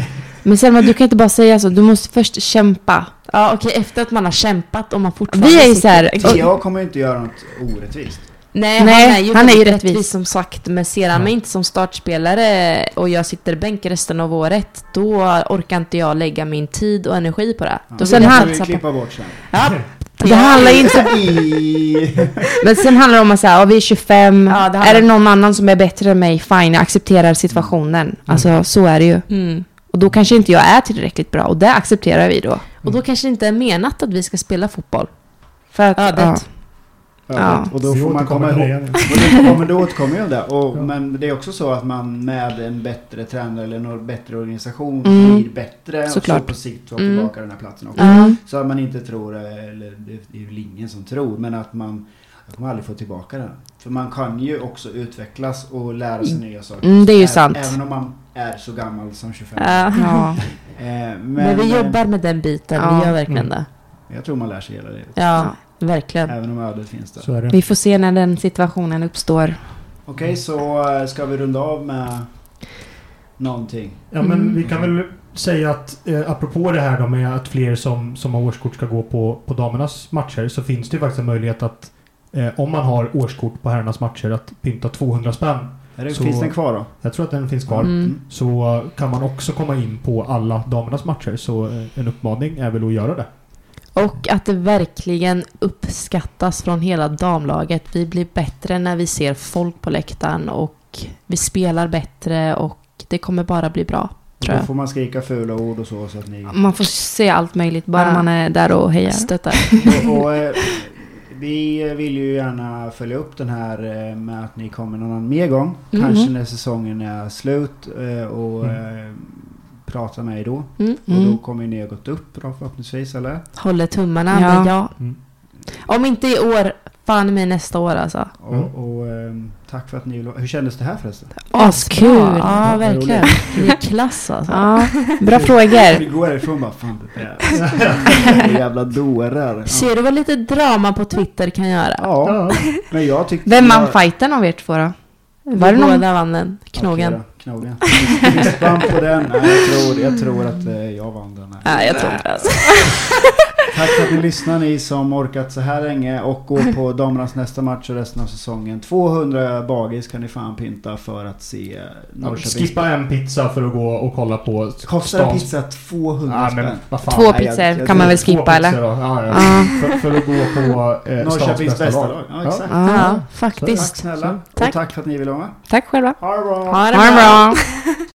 C: *laughs*
D: Men Selma, du kan inte bara säga så. Du måste först kämpa.
C: Ja, okej. efter att man har kämpat och man fortfarande
D: Vi är ju så här-
C: bänk.
A: Tia kommer inte göra något orättvist.
C: Nej,
D: Nej,
C: han är ju,
D: han är ju
C: väldigt
D: rättvis.
C: som sagt. Men ser han
B: Ja.
C: mig inte som startspelare och jag sitter bänk resten av året, då orkar inte jag lägga min tid och energi på det.
A: Ja,
C: Då
D: sen
C: jag
D: han-
A: vi klippa bort sen.
C: Ja, *laughs*
D: Det handlar inte... *laughs*
A: I...
D: Men sen handlar det om att säga, ja, vi är 25.
C: Ja, det
D: Är det någon annan som är bättre än mig, fine, jag accepterar situationen. Alltså så är det ju.
C: mm.
D: Och då kanske inte jag är tillräckligt bra och det accepterar vi då.
C: Och då kanske det inte är menat att vi ska spela fotboll.
D: För att,
C: Ja, det-
D: ja.
A: Och då får man komma ihåg. Och *laughs* men då återkommer jag det. Och,
B: Ja.
A: Men det är också så att man med en bättre tränare eller en bättre organisation
D: Mm.
A: blir bättre
D: Såklart.
A: och så på sikt får
D: Mm.
A: tillbaka den här platsen också.
D: Ja.
A: Så att man inte tror, eller det är väl ingen som tror, men att man jag kommer aldrig få tillbaka den. För man kan ju också utvecklas och lära sig nya saker.
D: Mm, det är ju sant.
A: Även om man är så gammal som 25.
C: Ja.
D: Ja. *laughs*
A: Eh, men,
C: Men, vi
A: eh,
C: jobbar med den biten,
D: Ja.
C: vi gör verkligen
B: Mm.
C: det.
A: Jag tror man lär sig hela livet.
C: Ja, verkligen.
A: Även om ödet finns där.
B: Så är det.
D: Vi får se när den situationen uppstår.
A: Okej, så eh, ska vi runda av med någonting?
B: Ja, men
D: Mm.
B: vi kan väl säga att eh, apropå det här då med att fler som, som har årskort ska gå på, på damernas matcher så finns det ju faktiskt en möjlighet att eh, om man har årskort på herrarnas matcher att pynta 200 spänn.
A: Är det,
B: Så-
A: Finns den kvar då?
B: Jag tror att den finns kvar.
D: Mm.
B: Så kan man också komma in på alla damernas matcher. Så eh, en uppmaning är väl att göra det.
C: Och att det verkligen uppskattas från hela damlaget. Vi blir bättre när vi ser folk på läktaren och vi spelar bättre och det kommer bara bli bra, tror
A: då
C: jag.
A: får man skrika fula ord och så, så att ni...
D: Man får se allt möjligt, bara
C: Ja.
D: man är där och hejar.
C: Stöttar.
A: och, och, eh, vi vill ju gärna följa upp den här eh, med att ni kommer någon mer gång.
D: Mhm.
A: Kanske när säsongen är slut eh, och
B: Mm.
A: Prata med er då.
C: Mm.
A: Och då
D: Mm.
A: kommer ni ha gått upp då förhoppningsvis, eller?
C: Håller tummarna,
D: Ja.
C: men ja.
B: Mm.
C: Om inte i år, fan mig nästa år alltså.
A: Och,
B: Mm.
A: och ehm, tack för att ni Hur kändes det här förresten?
D: Askul!
C: Ja,
B: Ja,
C: verkligen. Ni är klass alltså.
D: Ja, bra frågor.
A: Vi går härifrån bara, fan det där *laughs* är jävla dårar. Ja. *laughs*
C: Ser du vad lite drama på Twitter kan göra?
A: ja, men jag tyckte...
D: Vem vann
A: jag-
D: fighten av er två då? Var det någon?
C: båda vann den. Knogen.
A: Då, knogen. Fistbump på den. Nej, jag, tror, jag tror att eh, jag vann den. här.
C: Nej, jag tror inte det. *laughs*
A: Tack för att ni lyssnar ni som orkat så här länge och går på *laughs* damernas nästa match och resten av säsongen. 200 bagis kan ni fan pynta för att se Norrköping.
B: Skippa en pizza för att gå och kolla på
A: Kostar en pizza 200
B: Ja,
A: spänn?
D: Två
A: Nej, jag-
D: pizzor kan man väl skippa eller?
B: då. Ja, ja. För, för att gå på eh,
A: Norrköpings
B: bästa
A: lag. Ja, exakt.
C: Ja,
D: Ja.
A: Tack
C: faktiskt.
A: snälla.
C: Tack.
A: Och tack för att ni ville vara med.
D: Tack själva.
A: Ha det bra.
C: Ha det
D: Ha det
C: bra.
D: bra. *laughs*